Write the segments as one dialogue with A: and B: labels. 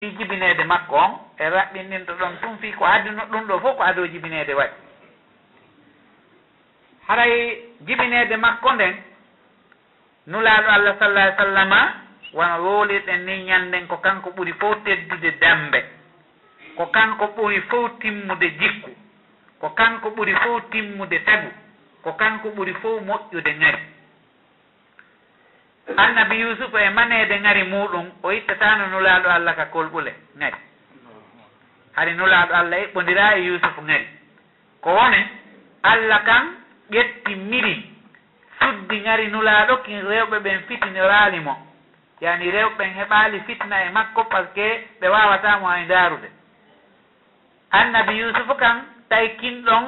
A: fi jibinede makko on e raɓɓininɗo ɗon tum fi ko adduno ɗum ɗo fof ko ado jibinede waɗi. Haray jibinede makko nden nulaaɗo allah sallah ai sallama wono roolirɗen ni ñanden ko kanko ɓuri fof teddude dambe ko kanko ɓuri fof timmude jikku ko kanko ɓuri fof timmude tagu ko kanko ɓuri fof moƴƴude ŋari annabi yusufa e manede ngari muɗum o ittatano nulaɗo allah ka kolɓule ngari hari nulaɗo allah eɓɓodira e yusufu ngari ko woni allah kan ƴetti miri suddi ngari nulaɗo kin rewɓe ɓen fitinirali mo. Yani rewɓe ɓen heɓali fitna e makko par ce que ɓe wawatamo hay darude annabi yusufu kan tawi kinɗon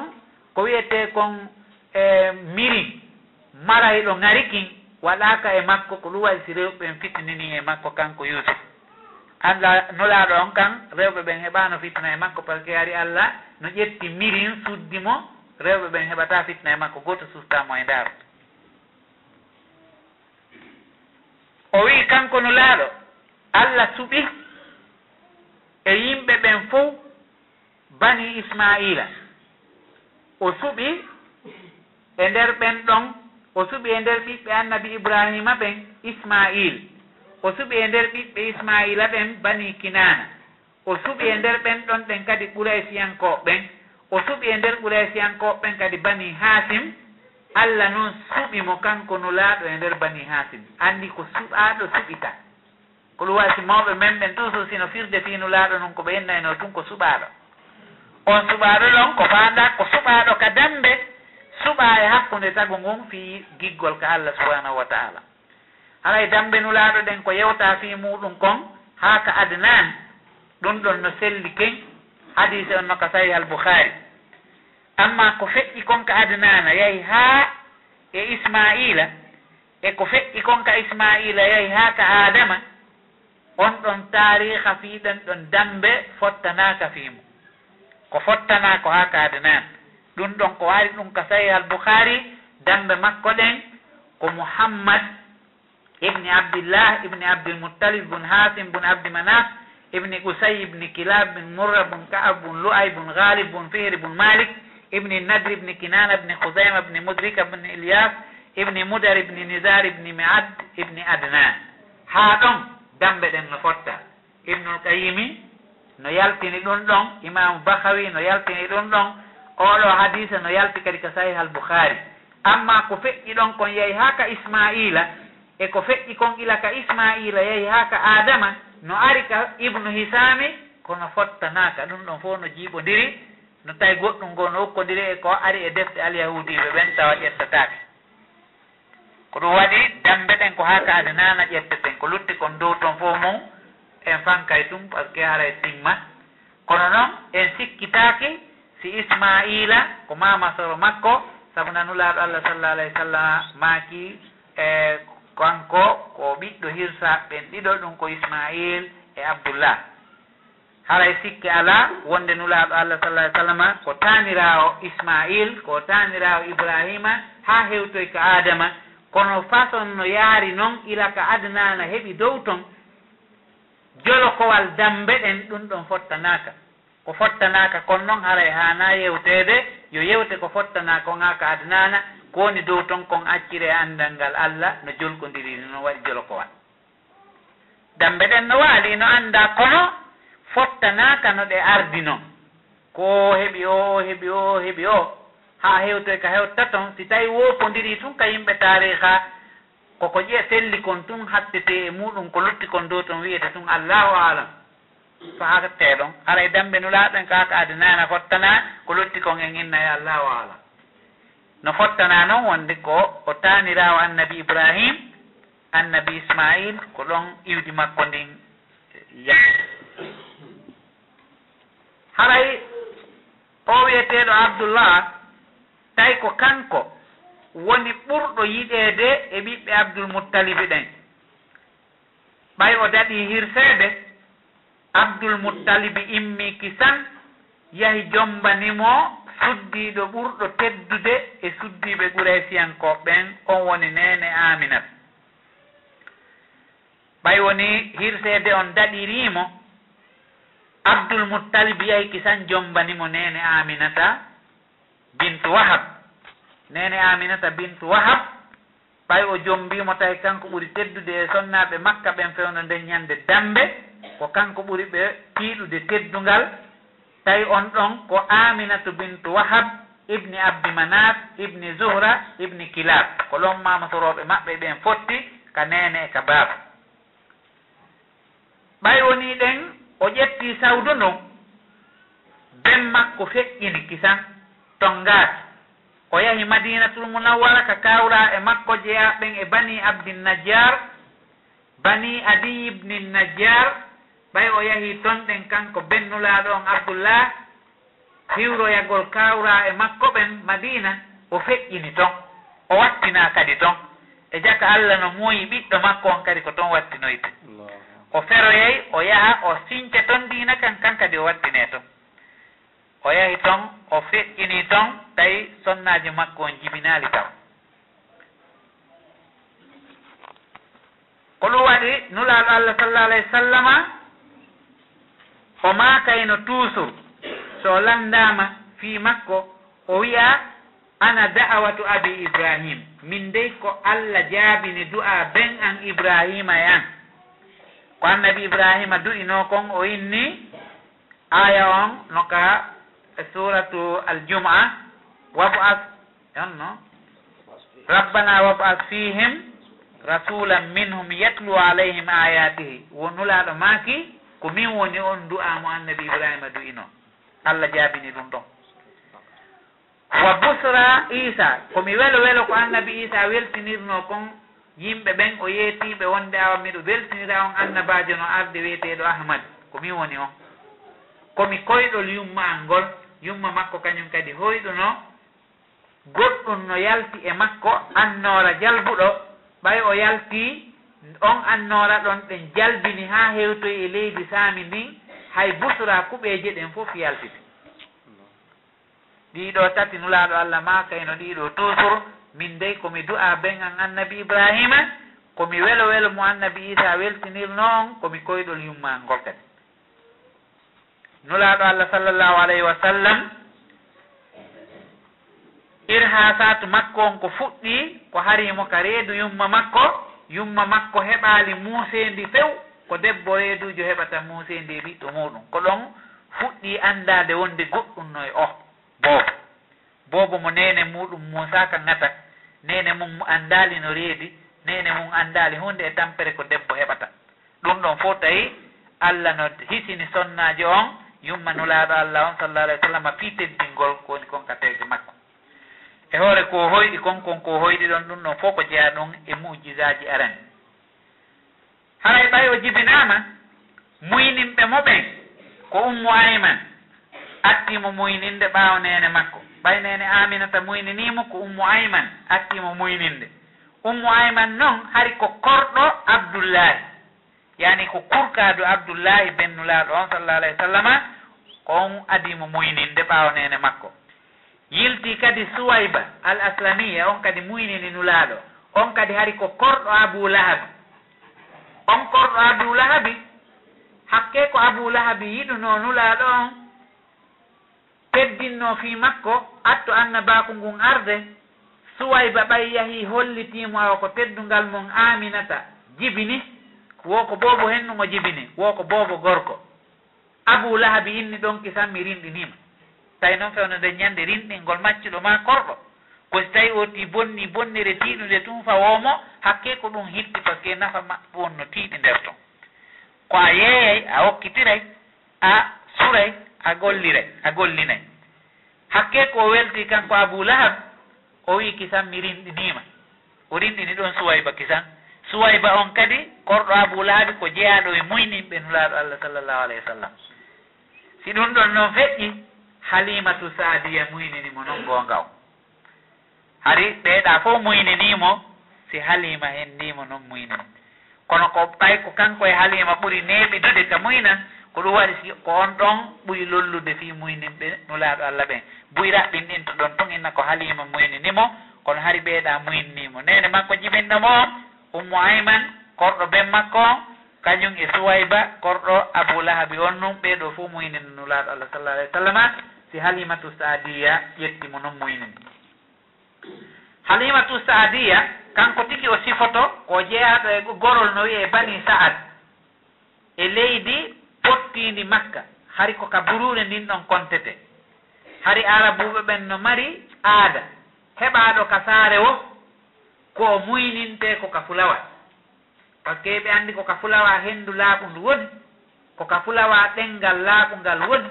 A: ko wiyete kon e miri marayɗo ngari kin waɗaka e makko ko ɗum wayi si rewɓe fittinini e makko kanko yusuf allah nulaaɗo on kan rewɓe ɓen heɓano fitna e makko par ce que ari allah no ƴetti mirin suddimo rewɓe ɓen heɓata fitna e makko goto sustamo e ndaaro o wi kanko nulaaɗo allah suɓi e yimɓe ɓen fof bani ismaila. O suɓi e nder ɓen ɗon o suɓi e nder ɓiɓɓe annabi ibrahima ɓen ismail. O suɓi e nder ɓiɓɓe ismaila ɓen bani kinana o suɓi e nder ɓen ɗon ɓen kadi ɓuraysiyankoɓɓen o suɓi e nder ɓuraysiyankoɓɓen kadi bani hasim allah noon suɓi mo kanko no laaɗo e nder bani hasim andi ko suɓaɗo suɓita. Ko ɗum wasi mawɓe men ɓen toujours sino firde fino laaɗo noon ko ɓe yennayno tun ko suɓaɗo on suɓaɗo ɗon ko fanda ko suɓaɗo ka dambe. suɓa e hakkunde tagu ngun fi giggol ka allah subhanahu wa taala. Haray dambenulaaɗo ɗen ko yewta fi muɗum kon haa ka adnan ɗum ɗon no selli ken hadise on no ka sahih al bouhari amma ko feƴƴi kon ka adnana yahi haa e ismaila e ko feƴƴi kon ka ismaila yahi haa ka adama on ɗon tariha fiɗen ɗon dambe fottanaka fimu ko fottanako haa ka adnana ɗum ɗon ko waari ɗum ka sahi al boukhari dambe makko ɗen ko mouhammad ibni abdillah ibni abdilmoutalib bun hasim bun abdi manaf ibni usay ibni kilab bin murra bun kaab bun lu'ay bun ghalib bun fihri bun malik ibni nadr ibni kinana ibni khuzayma ibni mudrika ibni ilyas ibni mudar ibni nizar ibni miad ibni adnan. Haa ɗon dambe ɗen no fotta. Ibnul qayimi no yaltini ɗum ɗon imamu bahawi no yaltini ɗum ɗon oɗo hadise no yalti kadi ko sahih al boukhari amma ko feƴƴi ɗon kon yehi ha ka ismaila e ko feƴƴi kon ila ka ismaila yehi ha ka adama no ari ka ibnu hisami kono fottanaka ɗum ɗon fof no jiiɓodiri no tawi goɗɗum ngo no hokkodiri e ko ari e defte alyahudiɓe ɓen tawa ƴettotake ko ɗum waɗi dambe ɗen ko ha ka adanana ƴetteten ko lutti kon dow ton fof mum en fankay tum par ce que haray timma kono noon en sikkitaki si ismaila ko mama soro makko saabu nanulaɗo allah sallah alayhi w sallam maaki e kanko ko ɓiɗɗo hirsa ɓen ɗiɗo ɗum ko ismail e abdoullah haray sikke ala wonde nulaɗo allah sallah sallama ko tanirawo ismail ko tanirawo ibrahima ha hewtoy ko adama kono façon no yaari noon ila ka adnana heeɓi dow ton jolokowal dambe ɗen ɗum ɗon fottanaka ko fottanaka kon noon haray hana yewtede yo yewte ko fottana kon ha ka adnana kowoni dow ton kon accire andal ngal allah no jolkodiri no waɗi jolokowal dambe ɗen no waali no anda kono fottanaka no ɗe ardi noon ko heeɓi o heeɓi o heeɓi o ha hewtoy ka hewtta ton si tawi wopodiri tun ka yimɓe tariha koko ƴiya selli kon tun hattete e muɗum ko lutti kon dow ton wiyete tun allahu alam so hakkate ɗon haray e dambe nulaɗen kaka adanana e fottana ko lotti kon en innaye allah waala no fottana noon wonde ko o tanirawo annabi ibrahim annabi ismail ko ɗon iwdi makko ndin ya. Haray o wiyeteɗo abdoullah tawi ko kanko woni ɓurɗo yiɗede e ɓiɓɓe abdoulmuttalibe ɗen. Ɓay o daɗi hirseede abdul muttalibi immi kisan yahi jombanimo suddiɗo ɓurɗo teddude e suddiiɓe guraysiyankoɓɓen on woni nene aminat ɓay woni hirsede on daɗirimo abdoul muttalib yahi kisan jombanimo nene aminata bintu wahab. Nene aminata bintu wahab ɓay o jombimo tawi kanko ɓuuri teddude e sonnaɓe makka ɓen fewno nden ñande dambe. ko kanko ɓuri ɓe tiiɗude teddungal tawi on ɗon ko aminatu bintu wahab ibni abdi manat ibni zuhra ibni kilab. Ko ɗon mamatoroɓe maɓɓe ɓen fotti ka nene e ka baaba. Ɓay woni ɗen o ƴetti sawdu ndun ben makko feƴƴini kisan ton ngaati o yahi madinatul munawwara ka kawra e makko jeyaɓen e bani abdi najjar bani adi ibni najjar ɓay o yahi ton ɗen kanko bennulaaɗo on abdoullah hiwroyagol kawra e makko ɓen madina o feƴƴini ton o wattina kadi ton. E jaka allah no mooyi ɓiɗɗo makko on kadi ko ton wattinoyta o feroyey o yaha o sinca ton dina kan kan kadi o wattine ton. O yahi ton o feƴƴini ton tawi sonnaji makko on jibinali taw. Ko ɗum waɗi nulaaɗo allah sallah alayhi w sallama o makayno toujours so landama fi makko o wiya ana da'awatu abi ibrahim. Min dey ko allah jaabini du'a ben an ibrahima yan. Ko annabi ibrahima du'ino kon o inni aya on noka suratu aljum'a wab'as onno rabbana wab'as fihim rasulan minhum yatlu alayhim ayatihi wonulaɗo maki ko min woni on du'a mo annabi ibrahima du'ino. Allah jaabini ɗum ɗon. Wa busra isa komi welo welo ko annabi isa weltinirno kon yimɓe ɓen o yeetiɓe wonde awa miɗo weltinira on annabajo no arde wiyeteɗo ahmad ko min woni on. Komi koyɗol yumma an ngol yumma makko kañum kadi hoyɗuno goɗɗum no yalti e makko annora jalbuɗo ɓay o yalti on annora ɗon ɗen jalbini ha hewtoy e leydi saami ndin hay busra kuɓeje ɗen fof yaltiti. Ɗiɗo tati nulaɗo allah ma kayno ɗiɗo toujours min dey komi du'a ben an annabi ibrahima komi welo welo mo annabi isa weltinirno on komi koyɗol yumma ngol kadi. Nulaɗo allah sallllahu alayhi wa sallam irha satu makko on ko fuɗɗi ko harimo ka reedu yumma makko yumma makko heɓaali muusendi few ko debbo reedujo heɓata muusendi e ɓiɗɗo muɗum ko ɗon fuɗɗi anndade wonde goɗɗum no e o. Boobo. Boobo mo nene muɗum muusaka ngata. Nene mum anndaali no reedi nene mum anndaali hunde e tampere ko debbo heɓata. Ɗum ɗon fof tawi allah no hisini sonnaajo on yumma nulaaɗo allah on sallah alah w sallam piiteddingol ko woni konkateeje makko. e hoore ko hoyɗi konkon ko hoyɗi ɗon ɗum ɗon fof ko jeeya ɗon e mujisaji arani. Haray e ɓay o jibinama muyninɓe moɓen ko ummo ayman attimo muyninde ɓaawo nene makko. Ɓay nene aminata muyninimo ko ummo ayman attimo muyninde ummo ayman noon hari ko korɗo abdoullahi yani ko kurkadu abdoullahi bennulaɗo on sallah alah w sallama ko on adimo muyninde ɓaawo nene makko. yilti kadi suwayba al aslamiya on kadi muynini nulaaɗo. On kadi hari ko korɗo abou lahabi on korɗo abou lahabi hakke ko abou lahabi yiɗuno nulaaɗo on. Teddinno fi makko atto annabaku ngun arde suwayba ɓay yahi hollitimo awa ko teddungal mon aminata jibini woko boobo hennugo jibini woko boobo gorko. Abou lahabi inni ɗon kisan mi rinɗinima tawi noon fewno nde ñande rinɗingol maccuɗo ma korɗo kosi tawi oti bonni bonnire tiiɗude tun fa womo hakke ko ɗum hitti par ce que nafa maɓɓe wonno tiiɗi nder ton. Ko a yeeyay a hokkitiray a suray a golliray a gollinay. Hakke ko welti kanko abou lahab o wi kisan mi rinɗinima o rinɗini ɗon suwayba kisan. Suwayba on kadi korɗo abou lahabi ko jeeyaɗo e muyninɓe nulaɗo allah sallllahu alayhi wa sallam. Si ɗum ɗon noon feƴƴi halimatu saadiya muynanimo noon goonga o hari ɓeeɗa fof muyninimo si halima hendimo noon muynini. Kono ko ɓay ko kanko e halima ɓuuri neeɓidude ka muynan ko ɗum waɗi ko on ɗon ɓuuri lollude fi muyninɓe nulaaɗo allah ɓen buyraɓɓin ɗin to ɗon tun inna ko halima muyninimo kono hari ɓeeɗa muyninimo nene makko jibinɗo mo ummo ayman korɗo ben makko kañum e suwayba korɗo abou lahabi on noon ɓeeɗo fo muynen nulaɗo allah sallah alah w sallama si halimatu saadiya ƴettimo noon muynen halimatu saadiya kanko tigi o sifoto ko jeeyaɗo e gorol no wiye bani sa'ad e leydi pottindi makka. Hari ko ka buruɗe ndin ɗon kontete. Hari arabuɓe ɓen no mari aada. Heɓaɗo ka saare wo ko muyninte ko ka fulawa. par ce que ɓe anndi ko ka fulawa henndu laaɓundu woni ko ka fulawa ɗenngal laaɓungal woni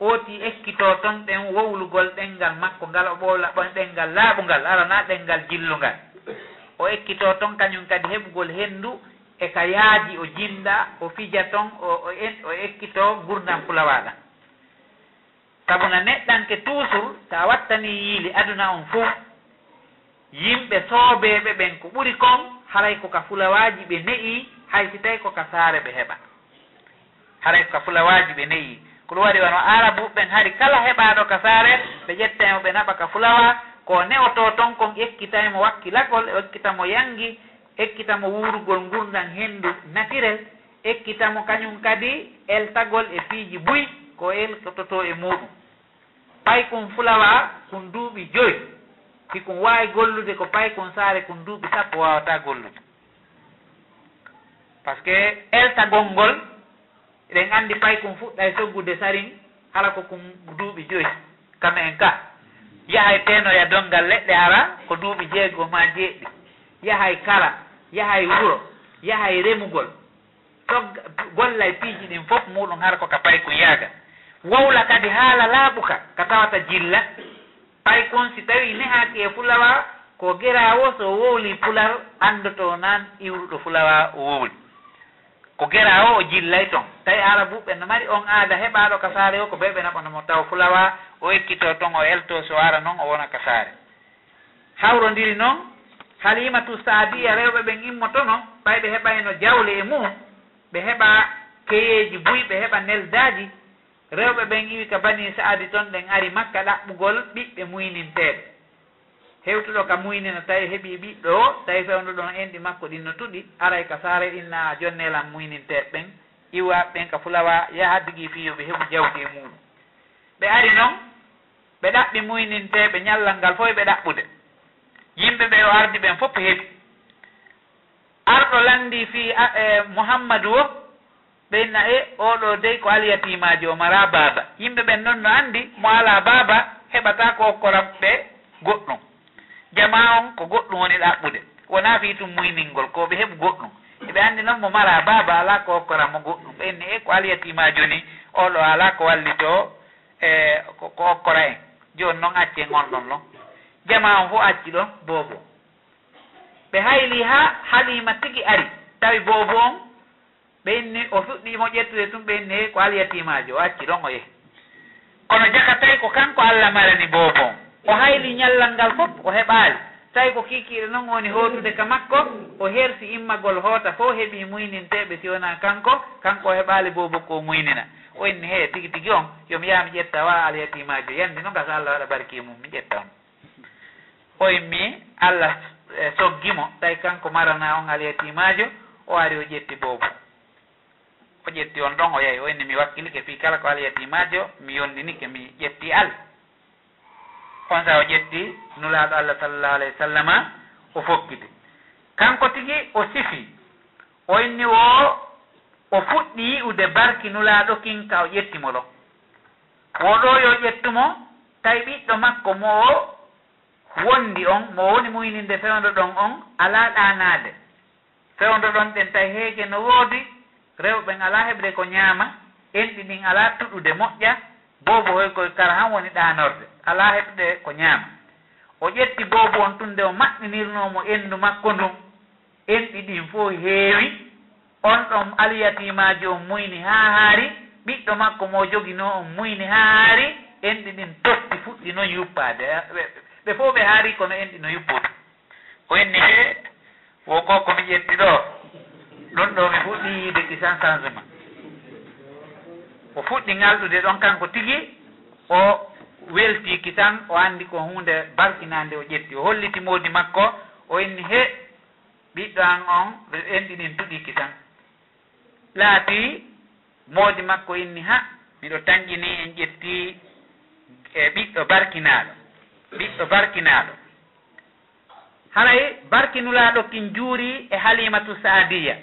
A: ooti ekkito ton ɗen wowlugol ɗenngal makko ngal o ɓoola ɓon ɗenngal laaɓungal arana ɗenngal jillungal o ekkito ton kañum kadi heɓugol henndu e ka yaaji o jimɗa o fija ton o o ekkito gurdam fulawaɗan sabuna neɗɗanke toujours ta wattani yiili aduna on fof yimɓe soobeeɓe ɓen ko ɓuri kon haray koka fulawaji ɓe ne'i hay si tawi koka saare ɓe heɓa. Haray koka fulawaji ɓe ne'i. Ko ɗum waɗi wano arabu ɓen hari kala heɓaɗo ka saare ɓe ƴetta ɓe naɓa ka fulawa ko newoto ton kon ekkitaymo wakkilagol ekkitamo yangi ekkitamo wurugol ngurdam henndu nafire ekkitamo kañum kadi eltagol e piiji buy ko eltototo e muɗum pay kum fulawa kum duuɓi joyi. hikon wawi gollude ko pay kon saare kon duuɓi sappo wawata gollude. Par ce que eltagol ngol eɗen andi pay kon fuɗɗa e soggude sarin hala ko kon duuɓi joyi kam en ka. Yahay tenoya dongal leɗɗe ara ko duuɓi jeego ma jeeɗɗi yahay kala yahay wuro yahay remugol. Tog gollay piiji ɗin fof muɗum hara koka pay kon yaaga. Wowla kadi haala laaɓuka ka tawata jilla pay kon si tawi nehaaki e fulawa ko gerawo so wowli pular andoto nan iwruɗo fulawa o wowli ko gerawo o jillay ton. Tawi arabuɓe no mari on aada heɓaaɗo kasaare o ko ɓe ɓe naɓonomo taw fulawa o ekkito ton o elto so ara noon o wona kasaare. Hawrodiri noon halimatu saadiya rewɓe ɓen immotono ɓay ɓe heɓayno jawle e mum ɓe heɓa keyeji buy ɓe heɓa neldaji rewɓe ɓen iwi ka bani saadi toon ɗen ari makka ɗaɓɓugol ɓiɓɓe muyninteɓe hewtuɗo ka muynina tawi heeɓi ɓiɗɗo tawi fewnuɗon enɗi makko ɗin no tuɗi aray ka saare ɗinna jonnelan muyninteɓe ɓen iwaɓe ɓen ka fulawa yaha digui fiyoɓe heɓu jawdi e muɗum. Ɓe ari noon ɓe ɗaɓɓi muyninteɓe ñallal ngal fof e ɓe ɗaɓɓude. Yimɓe ɓe o ardi ɓen fof heeɓi arɗo landi fi e, muhammadou o ɓenna e oɗo dey ko alyatimajo o mara baaba. Yimɓe ɓen noon no andi mo ala baaba heɓata ko koram ɓe goɗɗum. Jama on ko goɗɗum woni ɗaɓɓude. Wona fi tum muyningol ko ɓe heɓu goɗɗum. Eɓe andi noon mo mara baaba ala ko hokkoramo goɗɗum. Ɓenni e ko alyatimajo ni oɗo ala ko wallito e ko hokkora en. Joni noon acce e gonɗon ɗon jama on fo acci ɗon boobo. Ɓe hayli ha halima tigi ari. Tawi boobo on ɓenni o fuɗɗimo ƴettude tum ɓenni ko alyatimajo o acci ɗon o yehi. Kono jaka tawi ko kanko allah marani boobon o hayli ñallal ngal fof o heɓaali. Tawi ko kikiiɗe noon woni hootude ka makko o hersi immagol hoota fo heɓi muyninteɓe si wona kanko kanko o heɓaali bobo ko muynina. O inni he tigi tigi on yomi yaha mi ƴetta wa alyatimajo yandi noon gasa allah waɗa barki mum mi ƴetta on. O immi allah eh, soggimo tawi kanko marana on alyatimajo o ari o ƴetti bobo o ƴetti on ɗon o yehi o inni mi wakkilike fi kala ko allah yettimajo mi yondinike mi ƴetti allah. On saa o ƴetti nulaaɗo allah sallllahu alayhi wa sallama o fokkiti. Kanko tigi o sifi o inni o o fuɗɗi yi'ude barki nulaaɗo kinka o ƴettimo ɗo. Woɗo yo ƴettumo tawi ɓiɗɗo makko mo o wondi on mo woni muyninde fewndo ɗon on alaa ɗanaade fewndo ɗon ɗen tawi heege no woodi rewɓen ala heɓde ko ñaama enɗi ɗin ala tuɗude moƴƴa boobo hoy koye kara han woni ɗanorde ala heɓde ko ñaama. O ƴetti boobo on tun nde o maɓɓinirnomo endu makko ndun enɗi ɗin fof heewi on ɗon aliyatimaji on muyni ha haari ɓiɗɗo makko mo jogino on muyni ha haari enɗi ɗin totti fuɗɗi noon yuppade ɓe fof ɓe haari kono enɗi no yuppude ko enni he wo ko komi ƴetti ɗo. ɗon ɗo mi fuɗɗi yiide ɗisan changement o fuɗɗi ngalɗude ɗon kanko tigi o weltiki tan o anndi ko hunde barkinande o ƴetti. O holliti moodi makko o inni he ɓiɗɗo an on en ɗinin duɗiki tan. Laati moodi makko inni ha miɗo tanƴini en ƴetti e ɓiɗɗo barkinaaɗo ɓiɗɗo barkinaaɗo haray barkinulaaɗo kin juuri e halimatu saadiya.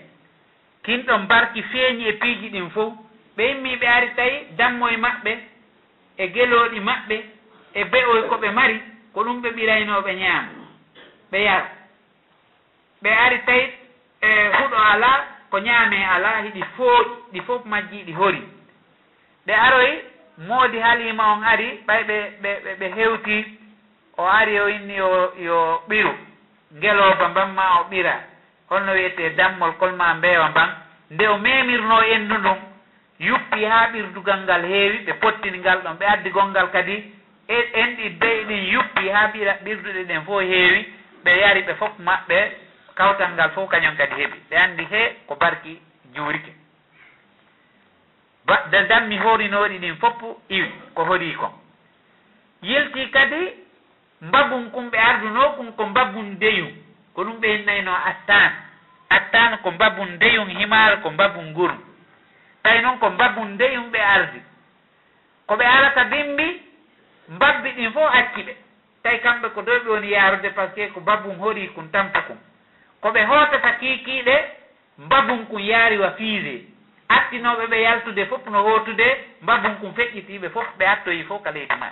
A: kinɗo mbarti feeñi e piiji ɗin fof ɓe immi ɓe ari tawi dammoye maɓɓe e gelooɗi maɓɓe e be'oy ko ɓe mari ko ɗum ɓe ɓiraynooɓe ñaama. Ɓe yara ɓe ari tawi e huɗo alaa ko ñaame alaa hiɗi fooƴi ɗi fof majji ɗi hori. Ɓe aroy moodi haliima on ari ɓay ɓe ɓe ɓe hewti o ari o inni yo yo ɓiru. Ngelooba mbanma o ɓira. holno wiyete dammol kolma mbeewa mban. Nde o memirno endu ndun yuppi haa ɓirdugal ngal heewi ɓe pottini ngal ɗon ɓe addi gongal kadi. E, en ɗi dey ɗin yuppi haa ɓira ɓirduɗe ɗen fof heewi ɓe yari ɓe fof maɓɓe kawtal ngal fof kañum kadi heɓi ɓe anndi he ko barki juurike. Da dammi horinooɗi ɗin fopp iwi ko horii kon yilti kadi mbagun kum ɓe arduno kum ko mbagun deyum ko ɗum ɓe hinnayno attan attan ko mbabbu ndeyum himar ko mbabbu ngurum. Tawi noon ko mbabbu ndeyum ɓe ardi. Ko ɓe arata bimbi mbabbi ɗin fof acci ɓe. Tawi kamɓe ko doy ɓe woni yarude par ce que ko mbabbum hori kum tampa kum ko ɓe hootata kiikiiɗe mbabbum kum yaari wa fiise. Attinoɓe ɓe yaltude fof no hootude mbabbum kum feƴƴitiiɓe fof ɓe attoyi fof ka leydi ma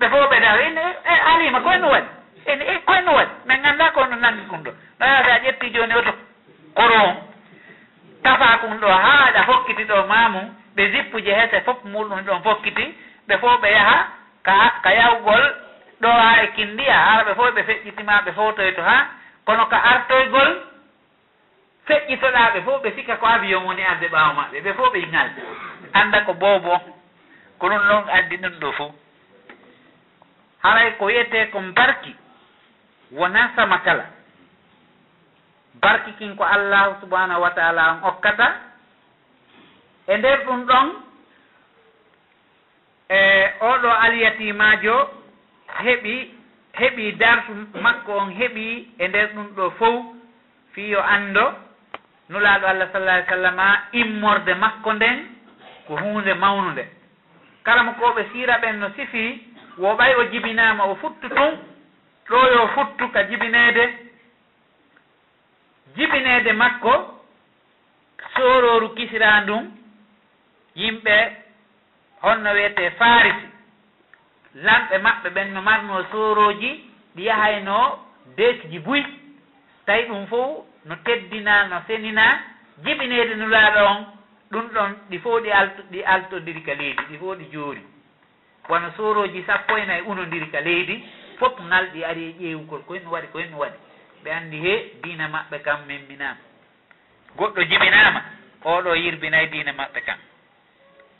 A: ɓe fof ɓe dawa ine e alima koye no waɗi? ene e koyno waɗi. Min ngannda ko no nanndi ɗum ɗo. Noya so a ƴetti jooni oto koro on tafa kum ɗo haaɗa hokkiti ɗo mamum ɓe zippuje hese fof muɗum ɗon fokkiti. Ɓe fof ɓe yaha ka ka yawgol ɗo ha e kindiya haa ɓe fof ɓe feƴƴitima ɓe fotoyto ha kono ka artoygol feƴƴitoɗa ɓe fof ɓe sikka ko avion woni arde ɓaawo maɓɓe. Ɓe fof ɓe ngal annda ko boobo. Ko ɗum ɗon addi ɗum ɗo fof. Haray ko wiyete kon barki wona sama kala. Barki kin ko allahu subhanahu wa taala on okkata e nder ɗum ɗon e oɗo alyatimajo heɓi heɓi dartu makko on heɓi e nder ɗum ɗo fof fi yo anndo nulaaɗo allah sallah alih sallam immorde makko nden ko huunde mawnude. Kala mo koɓe siira ɓen no sifi wo ɓay o jibinama o futtu tun ɗo yo futtu ka jibineede. Jibineede makko sororu kisira ndum yimɓe honno wiyete farisi. Lamɓe maɓɓe ɓen no marno soroji ɗi yahayno deekiji buy tawi ɗum fof no teddina no senina jibinede nulaaɗo on ɗum ɗon ɗi fof ɗi alto ɗi altodiri ka leydi ɗi fof ɗi joori. Wono soroji sappo e nayi unodiri ka leydi. fof ngalɗi ari e ƴeewugol koyno waɗi koyno waɗi. Ɓe anndi he diina maɓɓe kam min goɗɗo jibinaama oɗo yirbinayi e diina maɓɓe kam.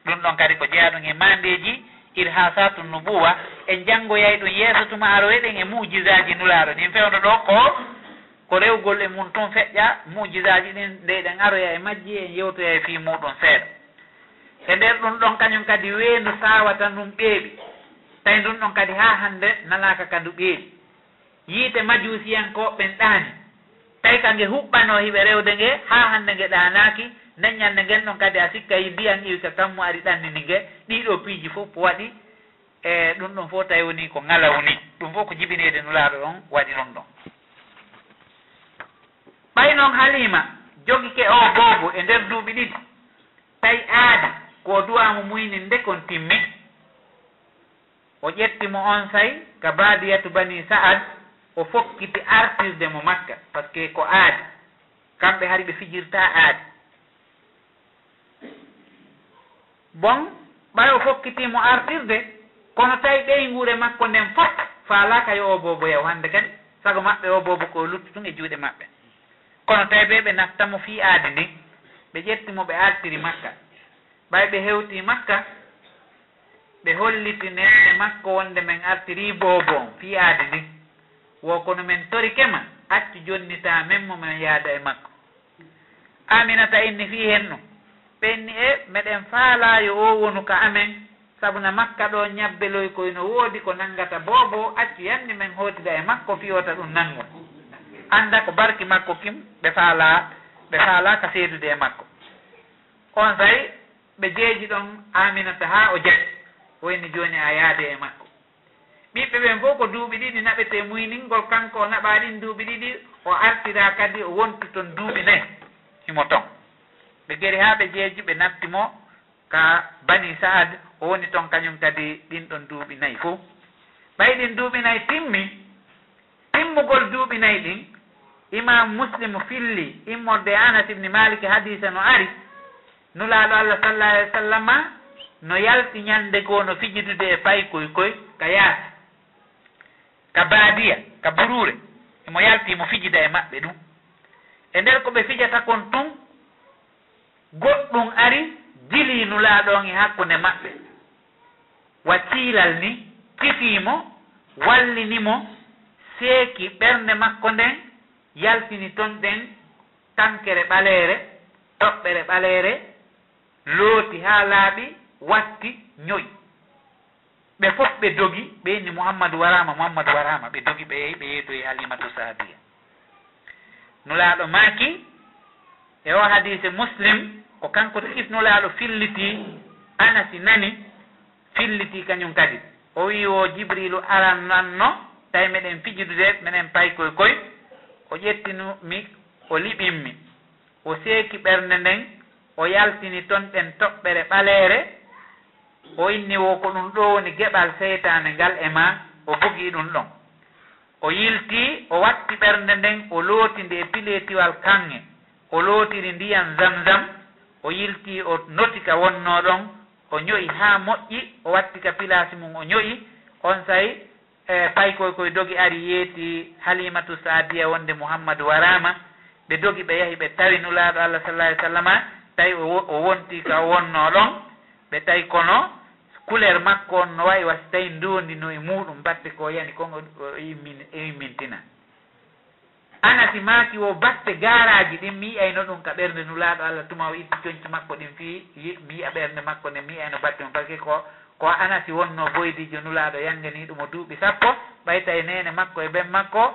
A: Ɗum ɗon kadi ko jeyaɗum e mandeji ir ha irhasatu nubuwa en janngoyay ɗum yeeso tuma aroyeɗen e mujisaji nulaaɗo. Ɗin fewndo ɗo ko ko rewgol e mum toon feƴƴa mujisaji ɗin ndeyɗen aroya e majji en yewtoya e fi muɗum seeɗa e nder ɗum ɗon kañum kadi weendu sawata ɗum ɓeeɓi tawi ɗum ɗon kadi ha hande nalaka kandu ɓeeɗi yiite majuusiyankoɓen ɗaani. Tawi kange huɓɓano hiɓe rewde nge ha hande nge ɗanaki nden ñannde ngel ɗon kadi a sikka yi mbiyan iwi ka kammu ari ɗannini nge. Ɗiɗo piiji fof waɗi e ɗum ɗon fof tawi woni ko ngalawni. Ɗum fof ko jibinede nulaaɗo ɗon waɗi ɗon ɗon. Ɓay noon halima jogike o boobo e nder duuɓi ɗiɗi. Tawi aada ko duwamu muyni nde kon timmi o ƴettimo on say ka badiyatu bani sa'ad o fokkiti artirde mo makka par ce que ko aadi kamɓe hari ɓe fijirta aadi bon ɓay o fokkitimo artirde kono tawi ɓey guure makko nden fof faalaka yo o boboyew hannde kadi sago maɓɓe o bobo ko luttu tun e juuɗe maɓɓe. Kono tawi ɓe ɓe naftamo fi aadi ndi ɓe ƴettimo ɓe artiri makka. Ɓay ɓe hewti makka ɓe holliti hollitineɗe makko wonde min artiri boobon fiyaade ndin wo kono min tori kema accu jonnita min mo min yaada e makko. Aminata inni fi henno ɓenni e eh, meɗen faalayo o wonu ka amen. Sabuna makka ɗo ñabbeloy koyno woodi ko nanngata boobo accu yanni min hootida e makko fiyota ɗum nanngo annda ko barki makko kim ɓe faala ɓe faala ka seedude e makko. On sayi ɓe jeeji ɗon aminata ha o jaɓi wayni joni a yaade e makko. Ɓiɓɓe ɓen fof ko duuɓi ɗiɗi naɓete muyningol kanko o naɓa ɗin duuɓi ɗiɗi o artira kadi o wontu toon duuɓi nayi himo ton. Ɓe geri ha ɓe jeeji ɓe naftimo ka bani saad o woni toon kañum kadi ɗin ɗon duuɓi nayi fo ɓay ɗin duuɓi nayi timmi timmugol duuɓi nayi ɗin imam muslim filli immorde anas ibni maliki hadisa no ari nulaaɗo allah sallah alih w sallam no yalti ñande goo no fijidude e paykoy koy koy ka yaasi ka baadiya ka burure emo yalti mo fijida e maɓɓe ɗum. E nder ko ɓe fijata kon tun goɗɗum ari dili nulaaɗon e hakkunde maɓɓe. Wa tiilal ni kifiimo wallinimo seeki ɓernde makko nden yaltini ton ɗen tankere ɓaleere toɓɓere ɓaleere looti haa laaɓi watti ñoyi ɓe fof ɓe dogi ɓe inni mouhammadou warama mouhammadou warama ɓe dogi ɓe yehi ɓe yeetoyi e halimatu sahabiya nulaaɗo maaki e o hadise muslim ko kanko tigis nulaaɗo filliti anasi nani filliti kañum kadi. O wi o jibrilu aran nanno tawi meɗen fijidude meɗen pay koye koye o ƴettinumi o liɓinmi o seeki ɓernde nden o yaltini toon ɗen toɓɓere ɓaleere o inni wo ko ɗum ɗo woni geɓal seytane ngal e ma o bogii ɗum ɗon. O yilti o watti ɓernde nden o looti nde e piletiwal kanŋe o lootiri ndiyan zamzam o yilti o noti ka wonno ɗon o ñoyi haa moƴƴi o watti ka pilasi mum o ñoyi on sayi e paykoy koye dogi ari yeeti halimatu saadiya wonde mouhammadou warama ɓe dogi ɓe yahi ɓe tawi nulaaɗo allah sallah alih sallama tawi o wonti ka wonno ɗon ɓe tawi kono couleur makko on no wawi wasi tawi ndondi no e muɗum batte ko yani kongo yimmin e yimmintina. Ana si maki wo batte garaji ɗin mi yiyayno ɗum ka ɓernde nulaɗo allah tuma o itti coñci makko ɗin fi mi yiya ɓernde makko nde mi yiyayno batte mum par ce que ko ko anasi wonno boydijo nulaɗo yangani ɗum o duuɓi sappo ɓayta e nene makko e ɓen makko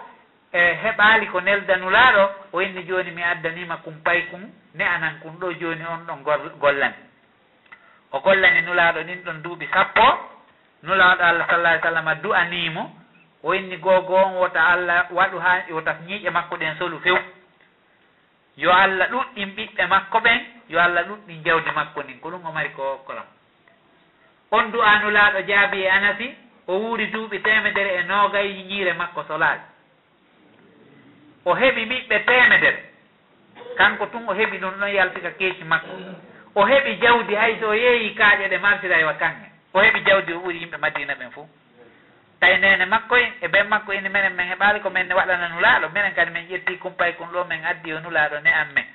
A: e heɓaali ko neldanulaaɗo o inni jooni mi addanima kum pay kum ne anan kum ɗo jooni on ɗon gollani o gollani nulaaɗo nin ɗon duuɓi sappo nulaaɗo allah sallah sallam du'aniimo o inni googo on wota allah waɗu haa wota ñiiƴe makko ɗen solu few. Yo allah ɗuɗɗin ɓiɓɓe makko ɓen yo allah ɗuɗɗin jawdi makko ndin ko ɗum o mari ko kolam on du'a nulaaɗo jaabi e anasi o wuuri duuɓi temedere e noogayi ñiire makko solaaji o heɓi ɓiɓɓe temedere kanko tun o heɓi ɗum ɗon yaltika keeci makko. o heɓi jawdi hay so yeeyi kaaƴe ɗe martira e wa kanŋe. O heɓi jawdi o ɓuri yimɓe madina ɓen fo tawi nene makko en e ɓen makko ini minen min heɓaali ko min ne waɗana nulaaɗo. Minen kadi min ƴetti kumpay kun ɗo min addi o nulaaɗo ne an men.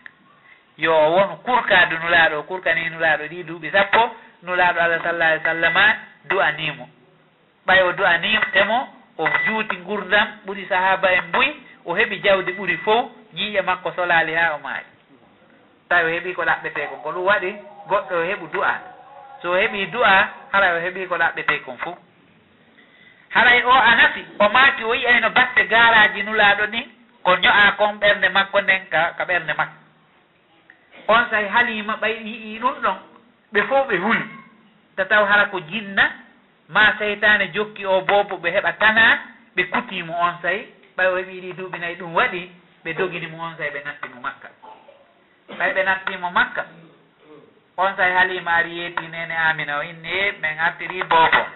A: Yo won kurkadu nulaaɗo o kurkani nulaaɗo ɗi duuɓi sappo nulaaɗo allah sallah alih w sallama du'animo ɓay o du'animtemo o juuti gurdam ɓuri sahaba en mbuy o heɓi jawdi ɓuri fof ñiiƴe makko solaali haa o maayi. tawi o heeɓi ko ɗaɓɓete kon ko ɗum waɗi goɗɗo o heɓu du'a. So o heeɓi du'a haray o heeɓi ko ɗaɓɓete kon fuu. Haray o a nafi o maati o yiyayno batte garaji nulaaɗo ni ko ño'a kon ɓernde makko nden ka ka ɓernde makko. On sahi halima ɓay yi'i ɗum ɗon ɓe fof ɓe huli. Tataw hara ko jinna ma seytane jokki o bobo ɓe heɓa tana ɓe kutimo on sayi ɓay o heeɓi ɗi duuɓi nayi ɗum waɗi ɓe doginimo on sayi ɓe nattimo makka. ɓay ɓe nattimo makka. On say halima ari yetti nene amina o inni e min artiri boofo